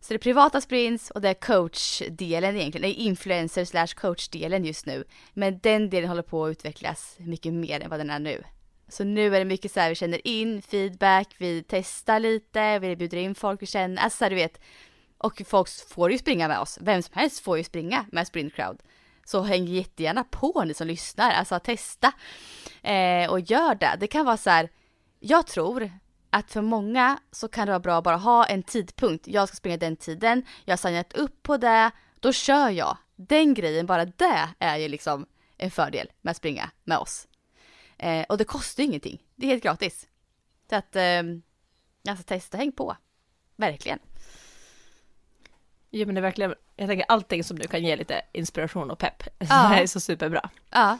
Så det är privata sprints och det är coachdelen egentligen, det är influencer slash coachdelen just nu. Men den delen håller på att utvecklas mycket mer än vad den är nu. Så nu är det mycket så här, vi känner in feedback, vi testar lite, vi bjuder in folk vi känner, alltså du vet, och folk får ju springa med oss. Vem som helst får ju springa med Sprint Crowd. Så häng jättegärna på ni som lyssnar, alltså testa. Eh, och gör det. Det kan vara så här, jag tror att för många så kan det vara bra att bara ha en tidpunkt. Jag ska springa den tiden, jag har signat upp på det, då kör jag. Den grejen, bara det är ju liksom en fördel med att springa med oss. Eh, och det kostar ju ingenting, det är helt gratis. Så att, eh, alltså testa, häng på. Verkligen. Ja men det är verkligen, jag tänker allting som du kan ge lite inspiration och pepp, Ja. det är så superbra. Ja,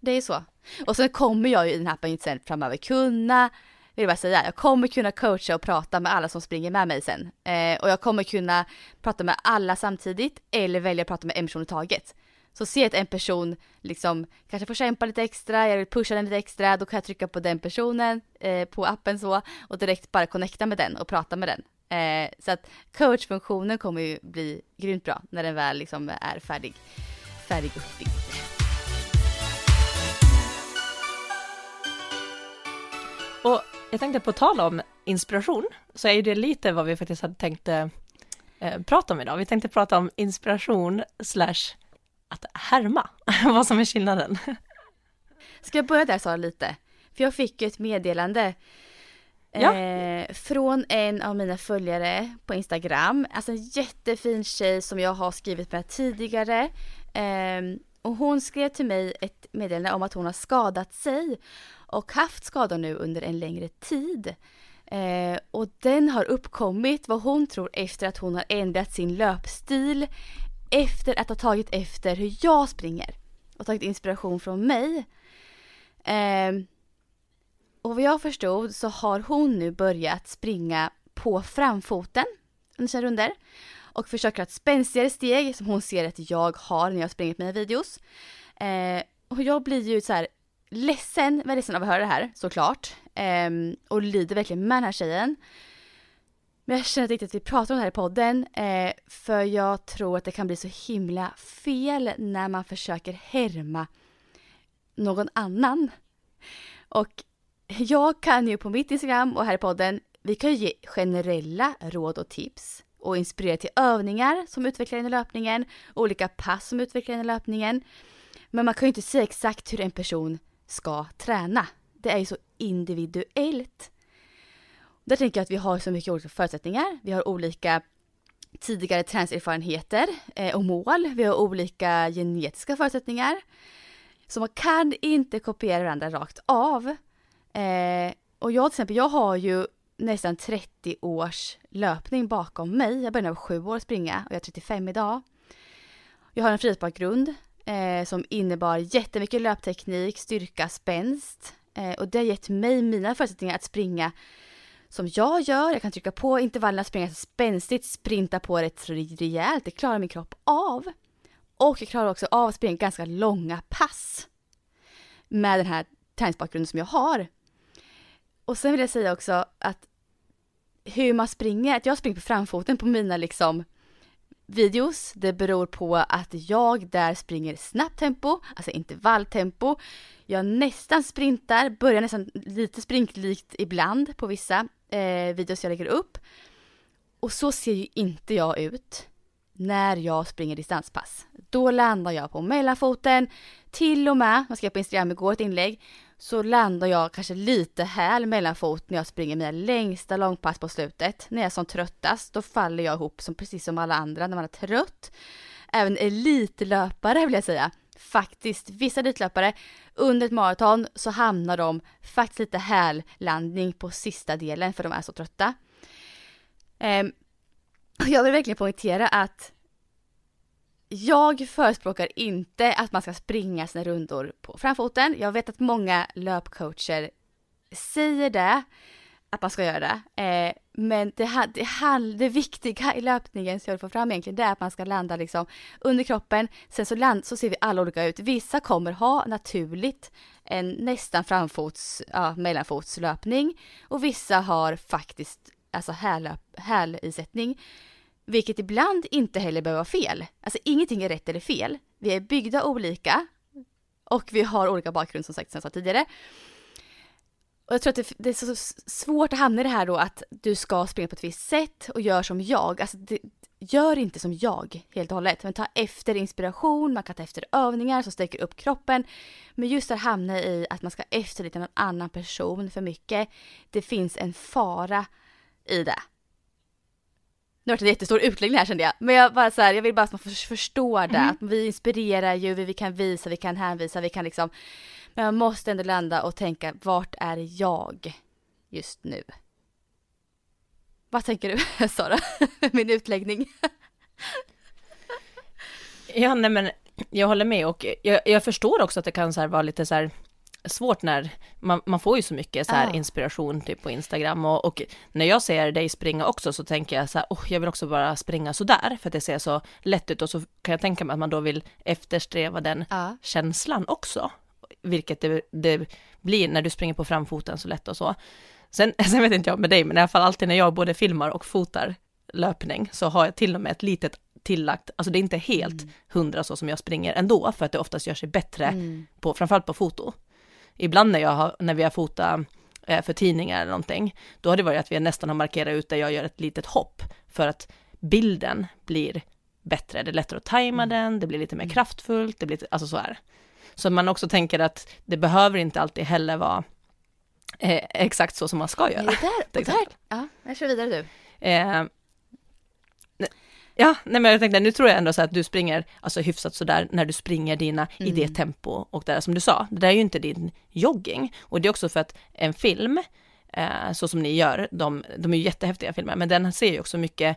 det är så. Och sen kommer jag ju i den här appen sen framöver kunna, vill jag bara säga, jag kommer kunna coacha och prata med alla som springer med mig sen. Eh, och jag kommer kunna prata med alla samtidigt eller välja att prata med en person i taget. Så se att en person liksom kanske får kämpa lite extra, jag vill pusha den lite extra, då kan jag trycka på den personen eh, på appen så och direkt bara connecta med den och prata med den. Eh, så att coachfunktionen kommer ju bli grymt bra när den väl liksom är färdig, färdig uppbyggd. Och jag tänkte på tal om inspiration, så är ju det lite vad vi faktiskt hade tänkt eh, prata om idag. Vi tänkte prata om inspiration slash att härma, vad som är skillnaden. Ska jag börja där Sara lite? För jag fick ju ett meddelande Ja. eh, från en av mina följare på Instagram. Alltså en jättefin tjej som jag har skrivit med tidigare. Eh, och hon skrev till mig ett meddelande om att hon har skadat sig och haft skador nu under en längre tid. Eh, och den har uppkommit vad hon tror efter att hon har ändrat sin löpstil efter att ha tagit efter hur jag springer och tagit inspiration från mig. Ehm, och vad jag förstod så har hon nu börjat springa på framfoten under sina runder och försöker ha ett spänstigare steg som hon ser att jag har när jag springer på mina videos. Eh, och jag blir ju så här ledsen, väldigt ledsen av att höra det här såklart. Eh, och lider verkligen med den här tjejen. Men jag känner inte riktigt att vi pratar om det här i podden eh, för jag tror att det kan bli så himla fel när man försöker härma någon annan. Och jag kan ju på mitt Instagram och här i podden, vi kan ju ge generella råd och tips och inspirera till övningar som utvecklar en i löpningen, olika pass som utvecklar en i löpningen. Men man kan ju inte säga exakt hur en person ska träna. Det är ju så individuellt. Där tänker jag att vi har så mycket olika förutsättningar. Vi har olika tidigare träningserfarenheter eh, och mål. Vi har olika genetiska förutsättningar. Så man kan inte kopiera varandra rakt av. Eh, och jag till exempel, jag har ju nästan 30 års löpning bakom mig. Jag började när jag var sju år springa och jag är 35 idag. Jag har en friidrottsbakgrund eh, som innebar jättemycket löpteknik, styrka, spänst. Eh, och det har gett mig mina förutsättningar att springa som jag gör. Jag kan trycka på intervallerna, springa spänstigt, sprinta på rätt rejält. Det klarar min kropp av. Och jag klarar också av att springa ganska långa pass. Med den här träningsbakgrunden som jag har. Och sen vill jag säga också att hur man springer, att jag springer på framfoten på mina liksom videos, det beror på att jag där springer snabbt tempo, alltså intervalltempo. Jag nästan sprintar, börjar nästan lite sprinklikt ibland på vissa eh, videos jag lägger upp. Och så ser ju inte jag ut när jag springer distanspass. Då landar jag på mellanfoten, till och med, jag skrev på Instagram igår ett inlägg, så landar jag kanske lite häl mellanfot när jag springer mina längsta långpass på slutet. När jag är som tröttast, då faller jag ihop som precis som alla andra när man är trött. Även elitlöpare vill jag säga. Faktiskt, vissa elitlöpare under ett maraton så hamnar de faktiskt lite hällandning på sista delen för de är så trötta. Ehm, jag vill verkligen poängtera att jag förespråkar inte att man ska springa sina rundor på framfoten. Jag vet att många löpcoacher säger det, att man ska göra det. Eh, men det, det, det viktiga i löpningen, som jag vill få fram egentligen, det är att man ska landa liksom under kroppen. Sen så, land, så ser vi alla olika ut. Vissa kommer ha naturligt en nästan framfots, ja, mellanfotslöpning. Och vissa har faktiskt alltså hällöp- hälisättning. Vilket ibland inte heller behöver vara fel. Alltså ingenting är rätt eller fel. Vi är byggda olika. Och vi har olika bakgrund som sagt som jag sa tidigare. Och jag tror att det, det är så svårt att hamna i det här då att du ska springa på ett visst sätt och gör som jag. Alltså det, gör inte som jag helt och hållet. Men ta efter inspiration, man kan ta efter övningar som stärker upp kroppen. Men just att hamna i att man ska efterlikna någon annan person för mycket. Det finns en fara i det. Nu har det en jättestor utläggning här kände jag. Men jag, bara så här, jag vill bara att man förstår det. Mm. Att vi inspirerar ju, vi kan visa, vi kan hänvisa, vi kan liksom. Men man måste ändå landa och tänka, vart är jag just nu? Vad tänker du Sara? Min utläggning. ja, nej men jag håller med och jag, jag förstår också att det kan så vara lite så här svårt när man, man får ju så mycket så här ah. inspiration typ på Instagram och, och, när jag ser dig springa också så tänker jag så här, oh, jag vill också bara springa så där för att det ser så lätt ut och så kan jag tänka mig att man då vill eftersträva den ah. känslan också, vilket det, det, blir när du springer på framfoten så lätt och så. Sen, sen vet inte jag med dig, men i alla fall alltid när jag både filmar och fotar löpning så har jag till och med ett litet tillagt, alltså det är inte helt mm. hundra så som jag springer ändå, för att det oftast gör sig bättre mm. på, framförallt på foto ibland när, jag har, när vi har fotat eh, för tidningar eller någonting, då har det varit att vi nästan har markerat ut där jag gör ett litet hopp för att bilden blir bättre. Det är lättare att tajma mm. den, det blir lite mer mm. kraftfullt, det blir alltså så här. Så man också tänker att det behöver inte alltid heller vara eh, exakt så som man ska göra. Det där, där, ja, jag kör vidare du. Eh, Ja, nej men jag tänkte, nu tror jag ändå så att du springer, alltså hyfsat sådär, när du springer dina mm. i det tempo och där som du sa, det där är ju inte din jogging. Och det är också för att en film, eh, så som ni gör, de, de är ju jättehäftiga filmer, men den ser ju också mycket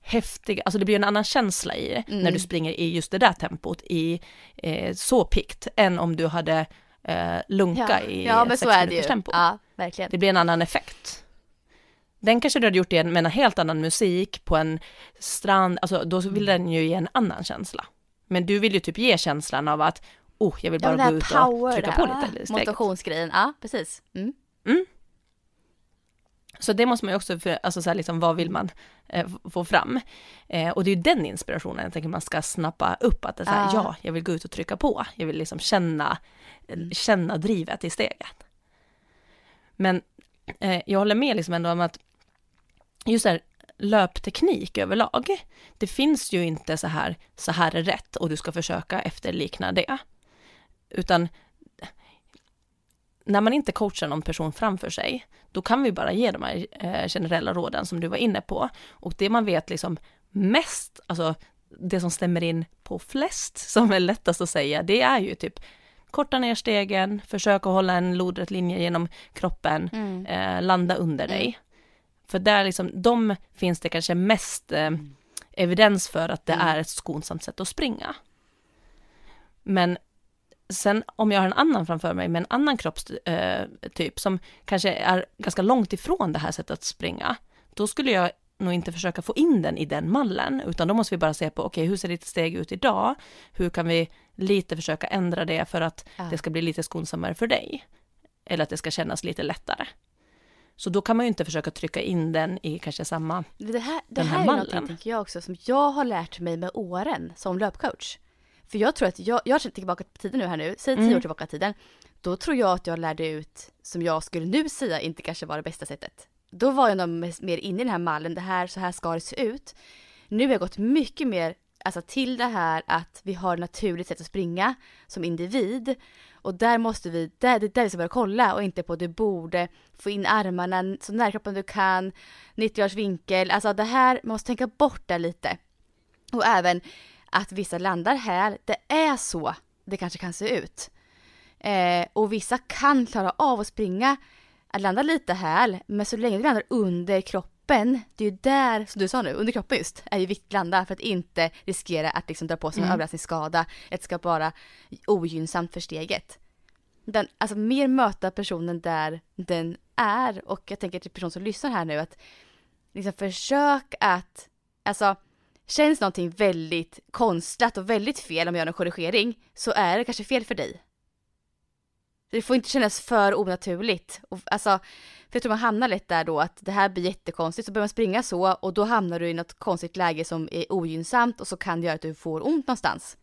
häftiga, alltså det blir en annan känsla i det, mm. när du springer i just det där tempot, i eh, så pikt, än om du hade eh, lunka ja. i ja, men det ju. tempo. Ja, verkligen. Det blir en annan effekt. Den kanske du hade gjort med en helt annan musik på en strand, alltså då vill den ju ge en annan känsla. Men du vill ju typ ge känslan av att, oh, jag vill bara ja, gå ut och trycka på lite. Steget. Motivationsgrejen, ja precis. Mm. Mm. Så det måste man ju också, för, alltså så här liksom, vad vill man eh, få fram? Eh, och det är ju den inspirationen jag tänker man ska snappa upp, att det är så här, ja, jag vill gå ut och trycka på, jag vill liksom känna, mm. känna drivet i steget. Men eh, jag håller med liksom ändå om att just här, löpteknik överlag, det finns ju inte så här, så här är rätt och du ska försöka efterlikna det. Utan när man inte coachar någon person framför sig, då kan vi bara ge de här eh, generella råden som du var inne på. Och det man vet liksom mest, alltså det som stämmer in på flest, som är lättast att säga, det är ju typ korta ner stegen, försöka hålla en lodrätt linje genom kroppen, mm. eh, landa under mm. dig. För där liksom, de finns det kanske mest eh, mm. evidens för att det mm. är ett skonsamt sätt att springa. Men sen om jag har en annan framför mig med en annan kroppstyp eh, som kanske är ganska långt ifrån det här sättet att springa, då skulle jag nog inte försöka få in den i den mallen, utan då måste vi bara se på, okej, okay, hur ser ditt steg ut idag? Hur kan vi lite försöka ändra det för att ja. det ska bli lite skonsammare för dig? Eller att det ska kännas lite lättare. Så då kan man ju inte försöka trycka in den i kanske samma Det här, det här, här är någonting, tänker jag också, som jag har lärt mig med åren som löpcoach. För jag tror att, jag, jag känner tillbaka på tiden nu här nu, säg tio mm. år tillbaka i tiden, då tror jag att jag lärde ut, som jag skulle nu säga inte kanske var det bästa sättet. Då var jag nog mer inne i den här mallen, det här, så här ska det se ut. Nu har jag gått mycket mer alltså, till det här att vi har ett naturligt sätt att springa som individ och där måste vi, där, det är där vi ska börja kolla och inte på du borde få in armarna så nära kroppen du kan, 90 graders vinkel, alltså det här, man måste tänka bort det lite. Och även att vissa landar här, det är så det kanske kan se ut. Eh, och vissa kan klara av att springa, att landa lite här, men så länge du landar under kroppen, det är ju där, som du sa nu, under kroppen just, är ju viktigt landa för att inte riskera att liksom dra på sig en mm. överraskningsskada, det ska vara ogynnsamt för steget. Den, alltså mer möta personen där den är och jag tänker till person som lyssnar här nu att liksom försök att, alltså känns någonting väldigt konstlat och väldigt fel om jag gör en korrigering så är det kanske fel för dig. Det får inte kännas för onaturligt. Och, alltså, för jag tror man hamnar lätt där då att det här blir jättekonstigt, så börjar man springa så och då hamnar du i något konstigt läge som är ogynnsamt och så kan det göra att du får ont någonstans.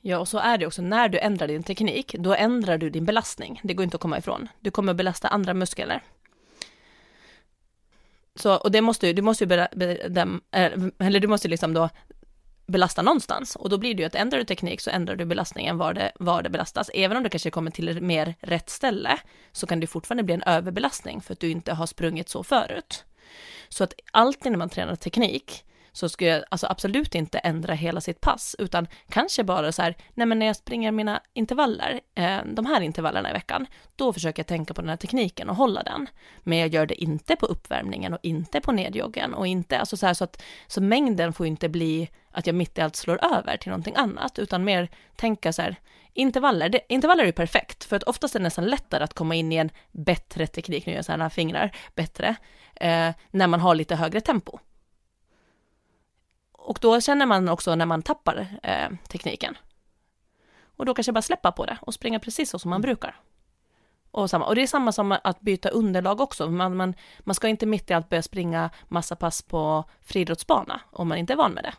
Ja, och så är det också, när du ändrar din teknik, då ändrar du din belastning. Det går inte att komma ifrån. Du kommer att belasta andra muskler. så, och det måste ju, du måste ju bedöma, eh, eller du måste liksom då belasta någonstans och då blir det ju att ändrar du teknik så ändrar du belastningen var det, var det belastas. Även om det kanske kommer till mer rätt ställe så kan det fortfarande bli en överbelastning för att du inte har sprungit så förut. Så att alltid när man tränar teknik så ska jag alltså absolut inte ändra hela sitt pass, utan kanske bara så här, nej men när jag springer mina intervaller, eh, de här intervallerna i veckan, då försöker jag tänka på den här tekniken och hålla den. Men jag gör det inte på uppvärmningen och inte på nedjoggen och inte, alltså så här så att, så mängden får inte bli att jag mitt i allt slår över till någonting annat, utan mer tänka så här, intervaller, det, intervaller är ju perfekt, för att oftast är det nästan lättare att komma in i en bättre teknik, nu gör jag så här fingrar, bättre, eh, när man har lite högre tempo. Och då känner man också när man tappar eh, tekniken. Och då kanske bara släppa på det och springa precis så som man mm. brukar. Och, samma, och det är samma som att byta underlag också. Man, man, man ska inte mitt i allt börja springa massa pass på friidrottsbana om man inte är van med det.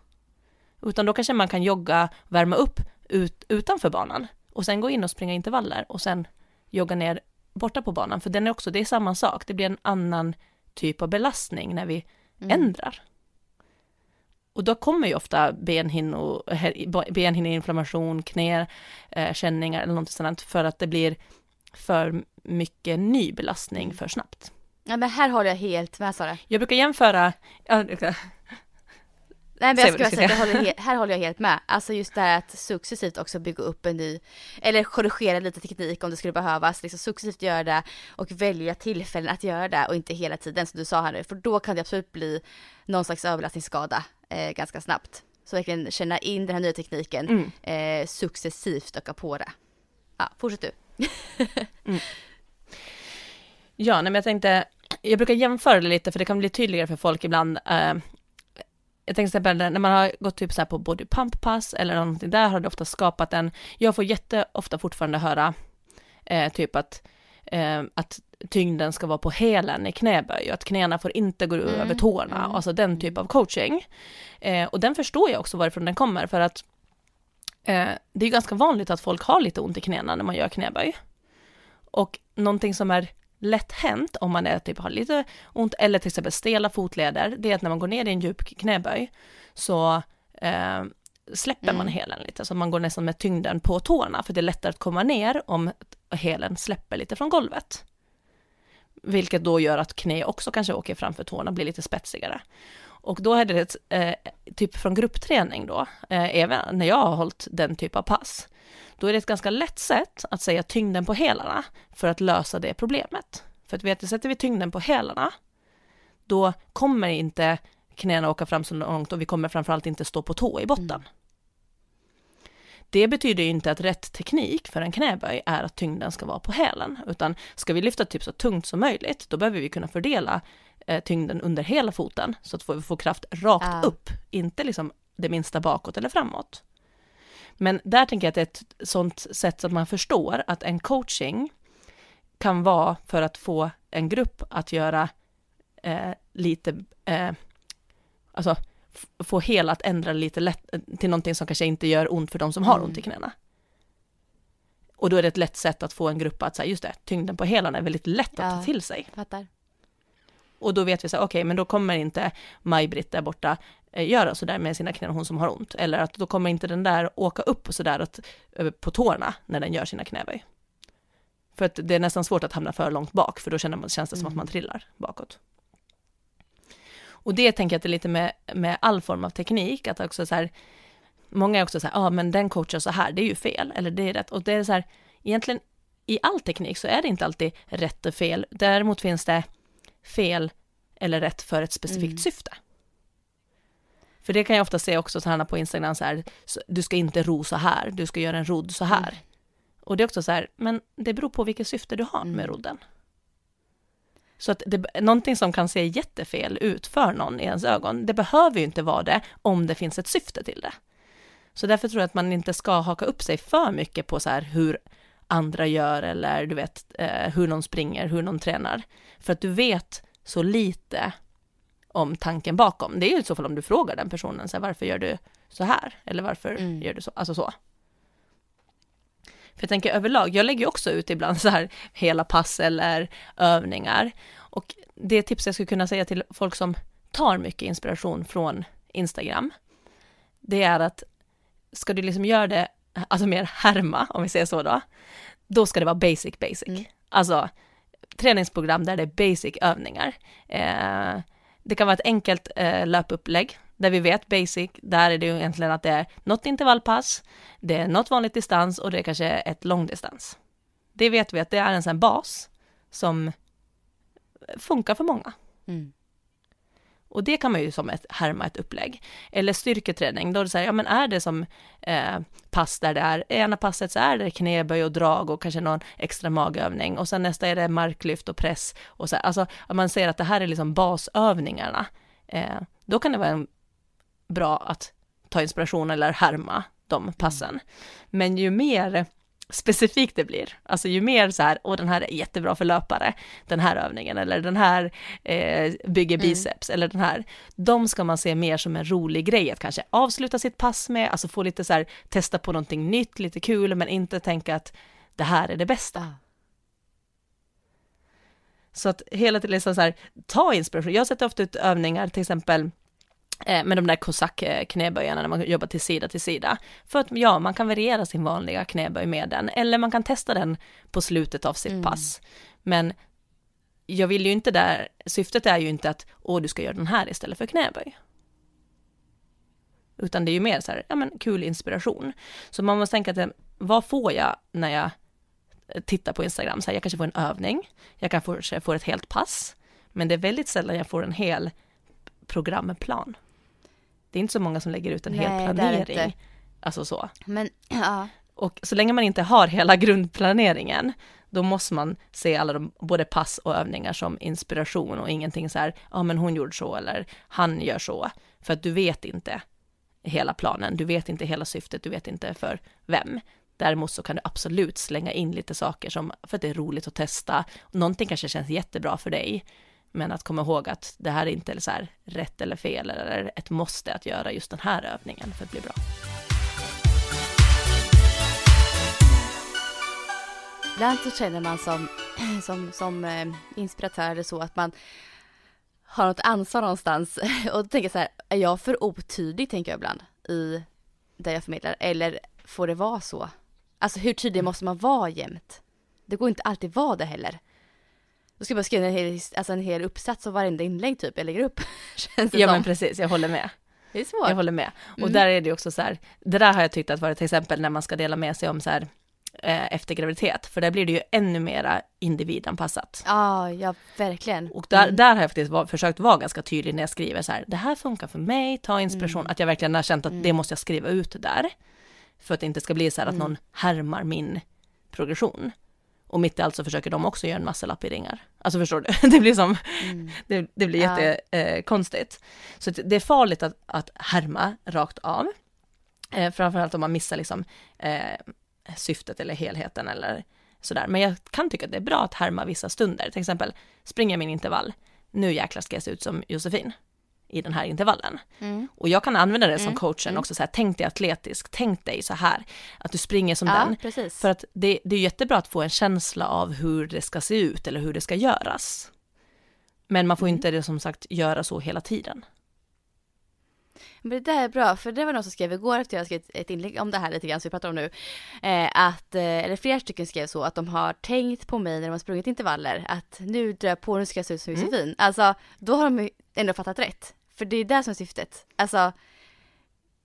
Utan då kanske man kan jogga, värma upp ut, utanför banan och sen gå in och springa intervaller och sen jogga ner borta på banan. För den är också, det är samma sak, det blir en annan typ av belastning när vi mm. ändrar. Och då kommer ju ofta benhinnor, benhinneinflammation, knäkänningar eh, eller något sådant för att det blir för mycket ny belastning för snabbt. Ja men här håller jag helt med Sara. Jag brukar jämföra, Nej men jag skulle säga att håller, här håller jag helt med. Alltså just det här att successivt också bygga upp en ny, eller korrigera lite teknik om det skulle behövas, liksom successivt göra det och välja tillfällen att göra det och inte hela tiden som du sa här nu, för då kan det absolut bli någon slags överlastningsskada eh, ganska snabbt. Så verkligen känna in den här nya tekniken, mm. eh, successivt öka på det. Ja, fortsätt du. mm. Ja, nej, men jag tänkte, jag brukar jämföra det lite för det kan bli tydligare för folk ibland. Eh, jag tänkte exempel när man har gått typ så här på body pump pass eller någonting där har det ofta skapat en, jag får jätteofta fortfarande höra eh, typ att, eh, att tyngden ska vara på hälen i knäböj och att knäna får inte gå mm. över tårna, mm. alltså den typ av coaching. Eh, och den förstår jag också varifrån den kommer för att eh, det är ganska vanligt att folk har lite ont i knäna när man gör knäböj. Och någonting som är lätt hänt om man är, typ har lite ont eller till exempel stela fotleder, det är att när man går ner i en djup knäböj så eh, släpper mm. man hälen lite, så man går nästan med tyngden på tårna, för det är lättare att komma ner om och hälen släpper lite från golvet. Vilket då gör att knä också kanske åker framför tårna, blir lite spetsigare. Och då är det ett, eh, typ från gruppträning då, eh, även när jag har hållit den typ av pass, då är det ett ganska lätt sätt att säga tyngden på hälarna för att lösa det problemet. För att vet, sätter vi tyngden på hälarna, då kommer inte knäna åka fram så långt och vi kommer framförallt inte stå på tå i botten. Mm. Det betyder ju inte att rätt teknik för en knäböj är att tyngden ska vara på hälen, utan ska vi lyfta typ så tungt som möjligt, då behöver vi kunna fördela eh, tyngden under hela foten, så att vi får kraft rakt ah. upp, inte liksom det minsta bakåt eller framåt. Men där tänker jag att det är ett sånt sätt så att man förstår att en coaching kan vara för att få en grupp att göra eh, lite, eh, alltså få hela att ändra lite lätt till någonting som kanske inte gör ont för de som har mm. ont i knäna. Och då är det ett lätt sätt att få en grupp att säga, just det, tyngden på helan är väldigt lätt att ja, ta till sig. Fattar. Och då vet vi så okej, okay, men då kommer inte Maj-Britt där borta eh, göra sådär med sina knän, hon som har ont. Eller att då kommer inte den där åka upp och sådär på tårna när den gör sina knäböj. För att det är nästan svårt att hamna för långt bak, för då känner man, känns det som att man mm. trillar bakåt. Och det tänker jag att det är lite med, med all form av teknik, att också så här, många är också så här, ja ah, men den coachar så här, det är ju fel, eller det är rätt. Och det är så här, egentligen i all teknik så är det inte alltid rätt och fel. Däremot finns det fel eller rätt för ett specifikt mm. syfte. För det kan jag ofta se också så här på Instagram så här, du ska inte ro så här, du ska göra en rodd så här. Mm. Och det är också så här, men det beror på vilket syfte du har med mm. rodden. Så att det, någonting som kan se jättefel ut för någon i ens ögon, det behöver ju inte vara det om det finns ett syfte till det. Så därför tror jag att man inte ska haka upp sig för mycket på så här hur andra gör eller du vet eh, hur någon springer, hur någon tränar. För att du vet så lite om tanken bakom. Det är ju i så fall om du frågar den personen, så här, varför gör du så här? Eller varför mm. gör du så? Alltså så. För jag tänker överlag, jag lägger också ut ibland så här hela pass eller övningar. Och det tips jag skulle kunna säga till folk som tar mycket inspiration från Instagram, det är att ska du liksom göra det, alltså mer härma, om vi säger så då, då ska det vara basic basic. Mm. Alltså träningsprogram där det är basic övningar. Eh, det kan vara ett enkelt eh, löpupplägg där vi vet basic, där är det ju egentligen att det är något intervallpass, det är något vanligt distans och det är kanske ett långdistans. Det vet vi att det är en sån bas som funkar för många. Mm. Och det kan man ju som ett härma ett upplägg. Eller styrketräning, då är det så här, ja men är det som eh, pass där det är, ena passet så är det knäböj och drag och kanske någon extra magövning och sen nästa är det marklyft och press och så här, alltså man säger att det här är liksom basövningarna, eh, då kan det vara en, bra att ta inspiration eller härma de passen. Men ju mer specifikt det blir. Alltså ju mer så här, och den här är jättebra för löpare, den här övningen, eller den här eh, bygger biceps, eller den här. De ska man se mer som en rolig grej att kanske avsluta sitt pass med, alltså få lite så här, testa på någonting nytt, lite kul, men inte tänka att det här är det bästa. Ah. Så att hela tiden liksom så här, ta inspiration. Jag sätter ofta ut övningar, till exempel med de där kosack-knäböjarna när man jobbar till sida till sida. För att ja, man kan variera sin vanliga knäböj med den, eller man kan testa den på slutet av sitt Mm. pass. Men jag vill ju inte där, syftet är ju inte att åh, du ska göra den här istället för knäböj. Utan det är ju mer så här, ja men kul inspiration. Så man måste tänka att vad får jag när jag tittar på Instagram? Så här, jag kanske får en övning, jag kan få, få ett helt pass, men det är väldigt sällan jag får en hel programplan. Det är inte så många som lägger ut en Nej, hel planering. Alltså så. Men ja, Och så länge man inte har hela grundplaneringen, då måste man se alla de, både pass och övningar som inspiration och ingenting så här, ja men hon gjorde så eller han gör så. För att du vet inte hela planen, du vet inte hela syftet, du vet inte för vem. Däremot så kan du absolut slänga in lite saker som, för att det är roligt att testa. Någonting kanske känns jättebra för dig, men att komma ihåg att det här är inte så här rätt eller fel eller ett måste att göra just den här övningen för att bli bra. ibland så känner man som, som, som eh, inspiratör eller så att man har något ansvar någonstans och tänker så här, är jag för otydlig tänker jag ibland i det jag förmedlar eller får det vara så? Alltså hur tydlig måste man vara jämt? Det går inte alltid vara det heller. Då ska jag bara skriva en hel, alltså en hel uppsats och varenda inlägg typ jag lägger upp. Känns det Ja som. men precis, jag håller med. det är svårt. Jag håller med. Och Mm. där är det också så här, det där har jag tyckt att vara till exempel när man ska dela med sig om så här eh, efter graviditet, för där blir det ju ännu mera individanpassat. Ja, ja verkligen. Och där, Mm. där har jag faktiskt var, försökt vara ganska tydlig när jag skriver så här, det här funkar för mig, ta inspiration, Mm. att jag verkligen har känt att det måste jag skriva ut där. För att det inte ska bli så här att Mm. någon härmar min progression. Och mitt i allt så försöker de också göra en massa ringar. Alltså förstår du? Det blir som, Mm. det, det blir Ja. jättekonstigt. Eh, konstigt. så det är farligt att, att härma rakt av. Eh, framförallt om man missar liksom eh, syftet eller helheten eller sådär. Men jag kan tycka att det är bra att härma vissa stunder. Till exempel, springer min intervall, nu jäklar ska jag se ut som Josefin i den här intervallen. Mm. Och jag kan använda det som Mm, coachen mm. också, så här, tänk dig atletisk, tänk dig så här, att du springer som Ja, den. precis. För att det, det är jättebra att få en känsla av hur det ska se ut eller hur det ska göras. Men man får Mm. inte det som sagt göra så hela tiden. Men det där är bra, för det var någon som skrev igår efter jag skrev ett inlägg om det här lite grann som vi pratar om nu. Eh, att, eh, eller flera stycken skrev så att de har tänkt på mig när de har sprungit intervaller. Att nu drar jag på, nu ska jag se ut som Mm. Josefin. Alltså, då har de ändå fattat rätt. För det är det som är syftet. Alltså,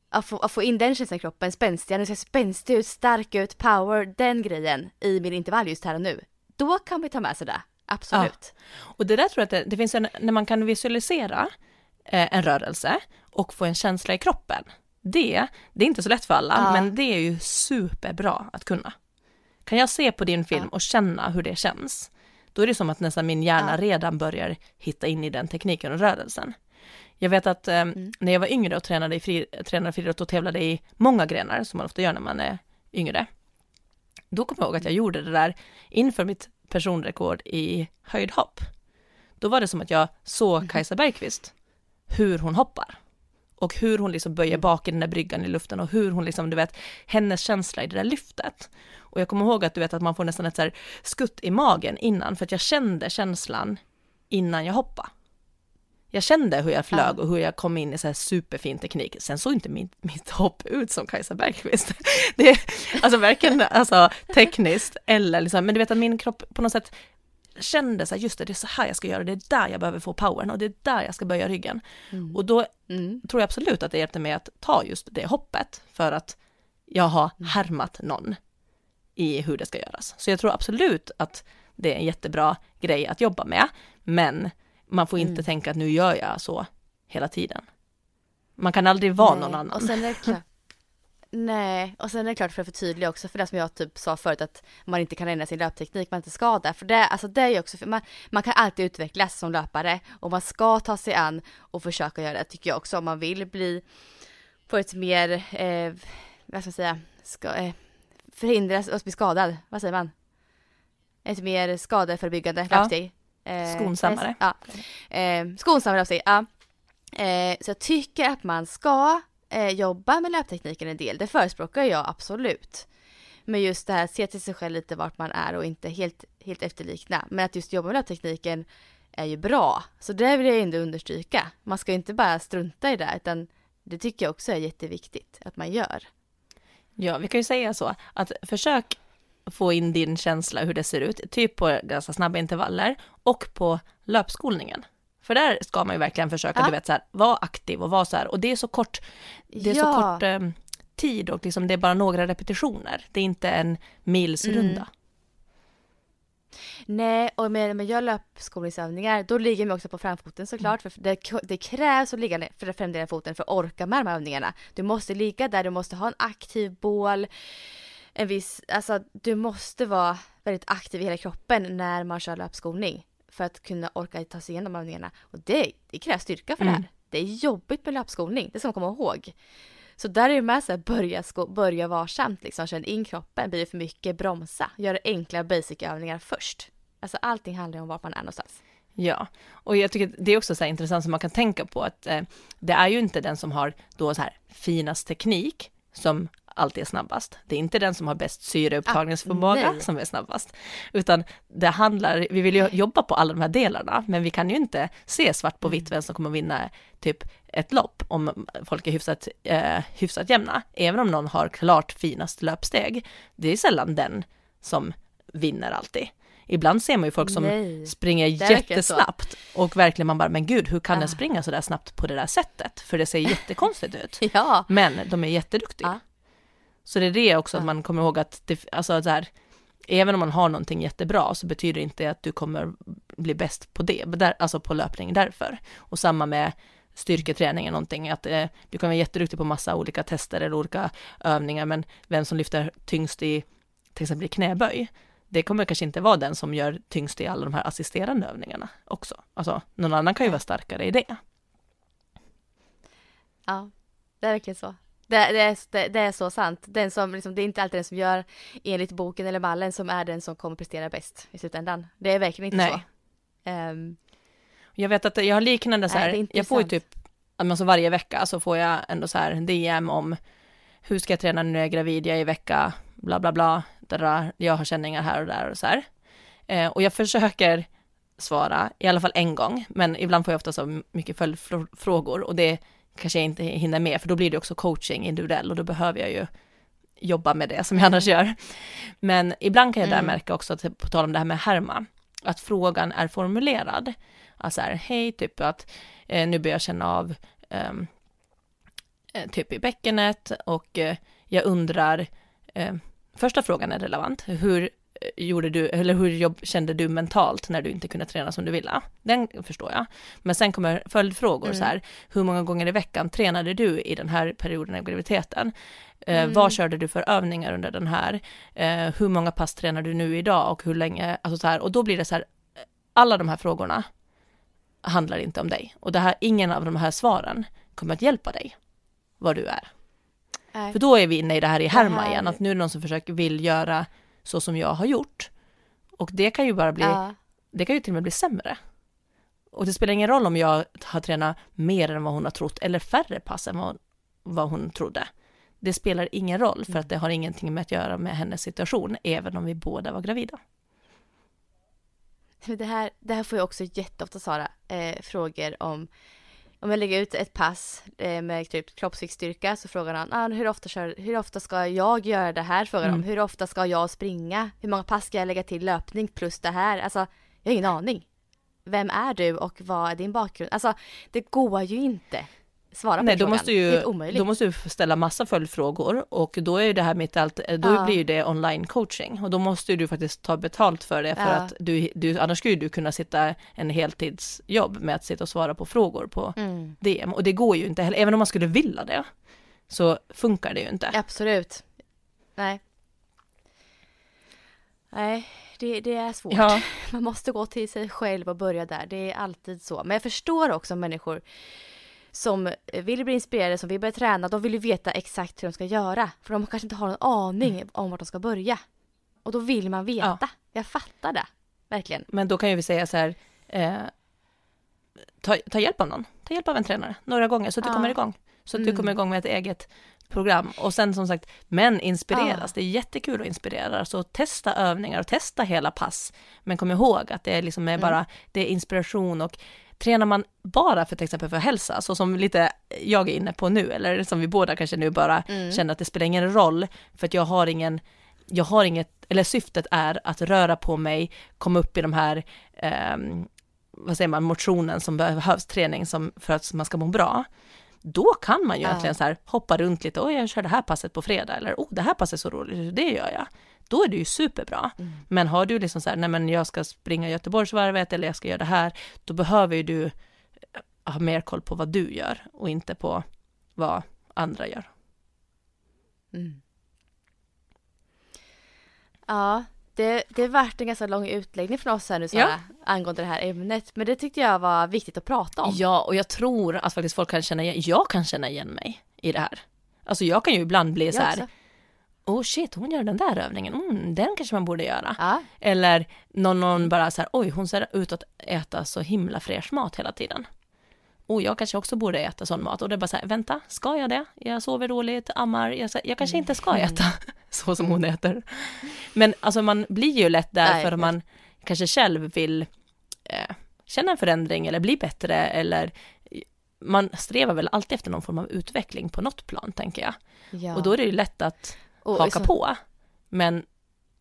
att få, att få in den känslan i kroppen, spänstiga, nu ska jag se spänstig ut, stark ut, power, den grejen i min intervall just här och nu. Då kan vi ta med sig det, absolut. Och det där tror jag att det, det finns en, när man kan visualisera eh, en rörelse och få en känsla i kroppen. Det, det är inte så lätt för alla, Ja. men det är ju superbra att kunna. Kan jag se på din film Ja. och känna hur det känns, då är det som att nästan min hjärna Ja. redan börjar hitta in i den tekniken och rörelsen. Jag vet att eh, Mm. när jag var yngre och tränade i fri, tränade friidrott och tävlade i många grenar, som man ofta gör när man är yngre, då kommer jag ihåg att jag gjorde det där inför mitt personrekord i höjdhopp. Då var det som att jag såg Kajsa Bergqvist, hur hon hoppar. Och hur hon liksom böjer bak i den där bryggan i luften och hur hon liksom, du vet, hennes känsla i det där lyftet. Och jag kommer ihåg att du vet att man får nästan ett så här skutt i magen innan, för att jag kände känslan innan jag hoppade. Jag kände hur jag flög och hur jag kom in i så här superfin teknik. Sen såg inte mitt, mitt hopp ut som Kajsa Bergqvist. Det är alltså verkligen alltså, tekniskt eller liksom, men du vet att min kropp på något sätt kände så här, just det, det är så här jag ska göra, det är där jag behöver få powern och det är där jag ska böja ryggen. Och då Mm. tror jag absolut att det hjälpte mig att ta just det hoppet för att jag har Mm. härmat någon i hur det ska göras. Så jag tror absolut att det är en jättebra grej att jobba med, men man får inte Mm. tänka att nu gör jag så hela tiden. Man kan aldrig vara Nej, någon annan. Och sen är det klart. Nej, och sen är det klart för att förtydliga också för det som jag typ sa förut att man inte kan ändra sin löpteknik, man inte ska det. För det, alltså det är ju också, man, man kan alltid utvecklas som löpare och man ska ta sig an och försöka göra det tycker jag också om man vill bli på ett mer, eh, vad ska man säga, ska, eh, förhindras att bli skadad, vad säger man? Ett mer skadeförebyggande Ja. löpsteg. Eh, Skonsammare. Ja. Eh, skonsammare löpsteg, ja. Eh, så jag tycker att man ska eh, jobba med löptekniken en del. Det förespråkar jag absolut. Men just det här, se till sig själv lite vart man är och inte helt, helt efterlikna. Men att just jobba med löptekniken är ju bra. Så det vill jag ändå understryka. Man ska inte bara strunta i det, utan det tycker jag också är jätteviktigt att man gör. Ja, vi kan ju säga så att försök få in din känsla hur det ser ut, typ på ganska snabba intervaller och på löpskolningen. För där ska man ju verkligen försöka, Ja. du vet så här, vara aktiv och vara så här, och det är så kort, det är så Ja. kort eh, tid och liksom det är bara några repetitioner. Det är inte en milsrunda. Mm. Nej, och med, med jag löpskolningsövningar, då ligger man också på framfoten såklart. För det, det krävs att ligga för att framdela foten för att orka med de här övningarna. Du måste ligga där, du måste ha en aktiv bål. En viss, alltså du måste vara väldigt aktiv i hela kroppen när man kör löpskolning. För att kunna orka ta sig igenom övningarna. Och det, det krävs styrka för det Mm. här. Det är jobbigt med löpskolning, det ska man komma ihåg. Så där är det med här, börja, sko- börja varsamt liksom, känn in kroppen, blir det för mycket, bromsa, gör enkla basic-övningar först. Alltså allting handlar om vart man är någonstans. Ja, och jag tycker det är också så intressant som man kan tänka på att eh, det är ju inte den som har då så här finast teknik som alltid är snabbast. Det är inte den som har bäst syreupptagningsförmåga Ah, som är snabbast, utan det handlar, vi vill ju jobba på alla de här delarna, men vi kan ju inte se svart på vitt vem som kommer vinna typ ett lopp om folk är hyfsat, eh, hyfsat jämna, även om någon har klart finast löpsteg. Det är sällan den som vinner alltid. Ibland ser man ju folk som Nej. springer jättesnabbt och verkligen man bara, men gud, hur kan Ah. den springa så där snabbt på det där sättet? För det ser jättekonstigt ut. Ja, Men de är jätteduktiga. Ja. Så det är det också att man kommer ihåg att det, alltså så här, även om man har någonting jättebra så betyder det inte att du kommer bli bäst på det, där, alltså på löpning därför. Och samma med styrketräning är någonting, att eh, du kan vara jätteduktig på massa olika tester eller olika övningar, men vem som lyfter tyngst i till exempel i knäböj, det kommer kanske inte vara den som gör tyngst i alla de här assisterande övningarna också. Alltså, någon annan kan ju vara starkare i det. ja, det är verkligen så. Det, det, är, det, det är så sant. Den som, liksom, det är inte alltid den som gör enligt boken eller mallen som är den som kommer prestera bäst i slutändan. Det är verkligen inte Nej. så. Ehm, Jag vet att jag har liknande så här, jag får ju typ, alltså varje vecka så får jag ändå så här DM om hur ska jag träna nu när jag är gravid, jag är i vecka, bla bla bla, där jag har känningar här och där och så här. Eh, och jag försöker svara, i alla fall en gång, men ibland får jag ofta så mycket följdfrågor och det kanske jag inte hinner med, för då blir det också coaching individuell och då behöver jag ju jobba med det som jag annars gör. Men ibland kan jag där Mm. märka också, att, på tal om det här med härma, att frågan är formulerad. Alltså här, hej, typ att eh, nu börjar jag känna av ehm, eh, typ i bäckenet och eh, jag undrar, eh, första frågan är relevant, hur gjorde du, eller hur jobb, kände du mentalt när du inte kunde träna som du ville? Den förstår jag. Men sen kommer följdfrågor Mm. så här, hur många gånger i veckan tränade du i den här perioden av graviditeten? Eh, Mm. Vad körde du för övningar under den här? Eh, hur många pass tränar du nu idag och hur länge? Alltså så här, och då blir det så här, eh, alla de här frågorna handlar inte om dig. Och det här, ingen av de här svaren kommer att hjälpa dig, vad du är. nej. För då är vi inne i det här i härma här- igen, att nu är det någon som försöker vill göra så som jag har gjort. Och det kan ju bara bli, ja, det kan ju till och med bli sämre. Och det spelar ingen roll om jag har tränat mer än vad hon har trott, eller färre pass än vad, vad hon trodde. Det spelar ingen roll, för att det har ingenting med att göra med hennes situation, även om vi båda var gravida. Det här, det här får jag också jätteofta Sara, eh, frågor om om jag lägger ut ett pass eh, med typ kroppsviktsstyrka så frågar han ah, hur, ofta kör, hur ofta ska jag göra det här? Frågar Mm. de. Hur ofta ska jag springa? Hur många pass ska jag lägga till löpning plus det här? Alltså, jag har ingen aning. Vem är du och vad är din bakgrund? Alltså, det går ju inte svara på Nej, den då frågan. måste, ju, då måste du ställa massa följdfrågor och då är ju det här mitt allt, då Ja. blir ju det online coaching och då måste ju du faktiskt ta betalt för det för Ja. att du, du, annars skulle du kunna sitta en heltidsjobb med att sitta och svara på frågor på Mm, DM och det går ju inte heller, även om man skulle vilja det så funkar det ju inte. absolut. Nej. Nej, det, det är svårt. Ja, Man måste gå till sig själv och börja där. Det är alltid så. Men jag förstår också människor som vill bli inspirerade, som vill börja träna. De vill ju veta exakt hur de ska göra. För de kanske inte har någon aning om vart de ska börja. Och då vill man veta. Jag fattar det. Verkligen. men då kan ju vi säga så här, eh, ta, ta hjälp av någon, ta hjälp av en tränare några gånger så att du Ja. kommer igång. Så att du Mm. kommer igång med ett eget program. Och sen som sagt, men inspireras, Ja. det är jättekul att inspirera. Så testa övningar och testa hela pass. Men kom ihåg att det är liksom är Mm. bara, det är inspiration och tränar man bara för till exempel för hälsa, så som lite jag är inne på nu, eller som vi båda kanske nu bara Mm. känner att det spelar ingen roll, för att jag har ingen, jag har inget, eller syftet är att röra på mig, komma upp i de här, ehm, vad säger man, motionen som behövs, träning som, för att man ska må bra. Då kan man ju Ja. egentligen så här hoppa runt lite, oj jag kör det här passet på fredag, eller oh det här passet är så roligt, det gör jag. Då är det ju superbra. Mm. Men har du liksom så här, nej men jag ska springa Göteborgsvarvet eller jag ska göra det här, då behöver ju du eh, ha mer koll på vad du gör och inte på vad andra gör. Mm. Ja, det, det vart en ganska lång utläggning från oss här nu Sara, Ja. angående det här ämnet. Men det tyckte jag var viktigt att prata om. Ja, och jag tror att faktiskt folk kan känna igen, jag kan känna igen mig i det här. Alltså jag kan ju ibland bli så Jag här, också. Oh shit, hon gör den där övningen, mm, den kanske man borde göra. Ja, Eller någon, någon bara så här, oj, hon ser ut att äta så himla fräsch mat hela tiden. Och jag kanske också borde äta sån mat. Och det är bara så här, vänta, ska jag det? Jag sover dåligt, ammar, jag, jag kanske inte ska äta så som hon äter. Men alltså man blir ju lätt där Nej, för att man kanske själv vill eh, känna en förändring eller bli bättre eller man strävar väl alltid efter någon form av utveckling på något plan, tänker jag. ja. Och då är det ju lätt att Och haka så- på. Men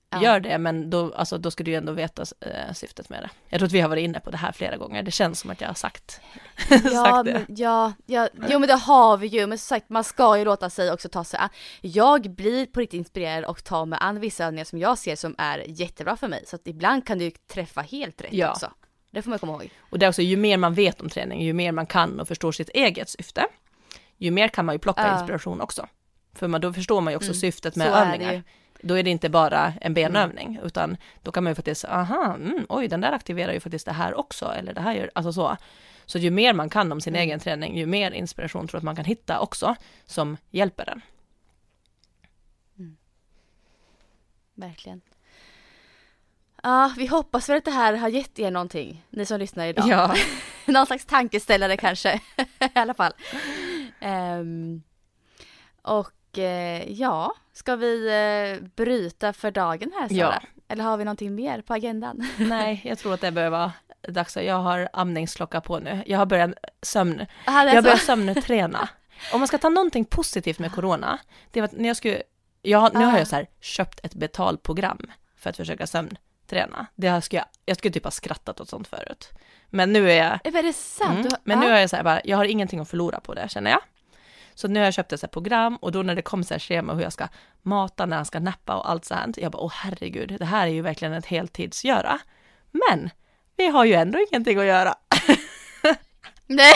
Ja. gör det, men då, alltså, då ska du ju ändå veta eh, syftet med det. Jag tror att vi har varit inne på det här flera gånger, det känns som att jag har sagt, Ja, sagt det. men, ja, ja, jo men det har vi ju, men som sagt man ska ju låta sig också ta sig an. Jag blir på riktigt inspirerad och tar mig an vissa övningar som jag ser som är jättebra för mig. Så att ibland kan du ju träffa helt rätt Ja. också. Det får man komma ihåg. Och det är också, ju mer man vet om träning, ju mer man kan och förstår sitt eget syfte, ju mer kan man ju plocka Ja. inspiration också. För man, då förstår man ju också Mm, syftet med så är övningar. ju. Då är det inte bara en benövning, utan då kan man ju faktiskt, aha, mm, oj, den där aktiverar ju faktiskt det här också, eller det här gör, alltså så. Så ju mer man kan om sin Mm. egen träning, ju mer inspiration tror jag att man kan hitta också, som hjälper den. Verkligen. Ja, vi hoppas väl att det här har gett er någonting, ni som lyssnar idag. Ja. Någon slags tankeställare kanske, i alla fall. Ehm, och ja, ska vi eh, bryta för dagen här Sara? Ja. Eller har vi någonting mer på agendan? Nej, jag tror att det behöver vara dags. Jag har amningsklocka på nu. Jag har börjat sömn. Aha, Jag börjar sömnträna. Om man ska ta någonting positivt med corona, det var att när jag skulle, jag, nu har jag så här köpt ett betalprogram för att försöka sömnträna. Det här skulle jag, jag skulle typ ha skrattat åt sånt förut. Men nu är jag, Är det sant? mm, men nu är jag så här bara, jag har ingenting att förlora på det känner jag. Så nu har jag köpt ett så program och då när det kom så här schema hur jag ska mata, när han ska nappa och allt sånt, jag bara åh herregud, det här är ju verkligen ett heltidsgöra. Men vi har ju ändå ingenting att göra. Nej,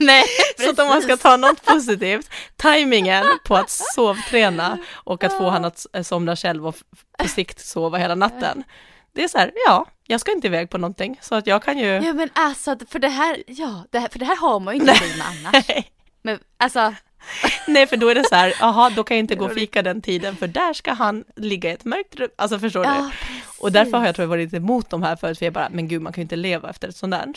nej, Så att om man ska precis. ta något positivt, tajmingen på att sovträna och att få han att s- somna själv och på sikt sova hela natten. Det är så här, ja, jag ska inte iväg på någonting så att jag kan ju... Ja men alltså, för det här, ja, det här, för det här har man ju inte tid med annars. Men alltså, Nej, för då är det så här, jaha, då kan jag inte gå och fika den tiden för där ska han ligga i ett mörkt rum. Alltså förstår du? ja precis. Och därför har jag tror jag varit emot de här förut, för jag bara, men gud, man kan ju inte leva efter ett sånt där.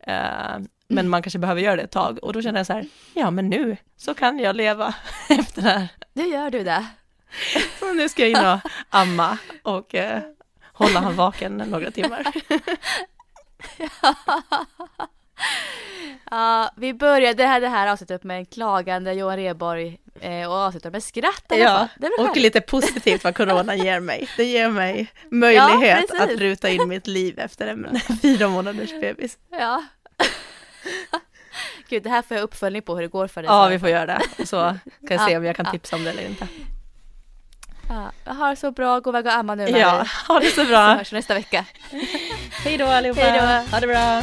Eh, men man kanske behöver göra det ett tag och då känner jag så här, ja men nu så kan jag leva efter det här. Nu gör du det. Så nu ska jag in och amma och eh, hålla han vaken några timmar. Ja, vi började det här, det här avsnittet med en klagande Johan Rheborg eh, och avslutade med skratt i alla Ja, fall. Väl och härligt? lite positivt vad corona ger mig. Det ger mig möjlighet precis. att ruta in mitt liv efter en fyra månaders bebis. Ja. Gud, det här får jag uppföljning på hur det går för dig. Ja, vi får göra det. Så kan jag se Ja, om jag kan ja. tipsa om det eller inte. Ja, har det så bra, gå iväg och amma nu Marie. Ja, ha det så Så bra. hörs vi nästa vecka. Hej då allihopa. Hej då. Ha det bra.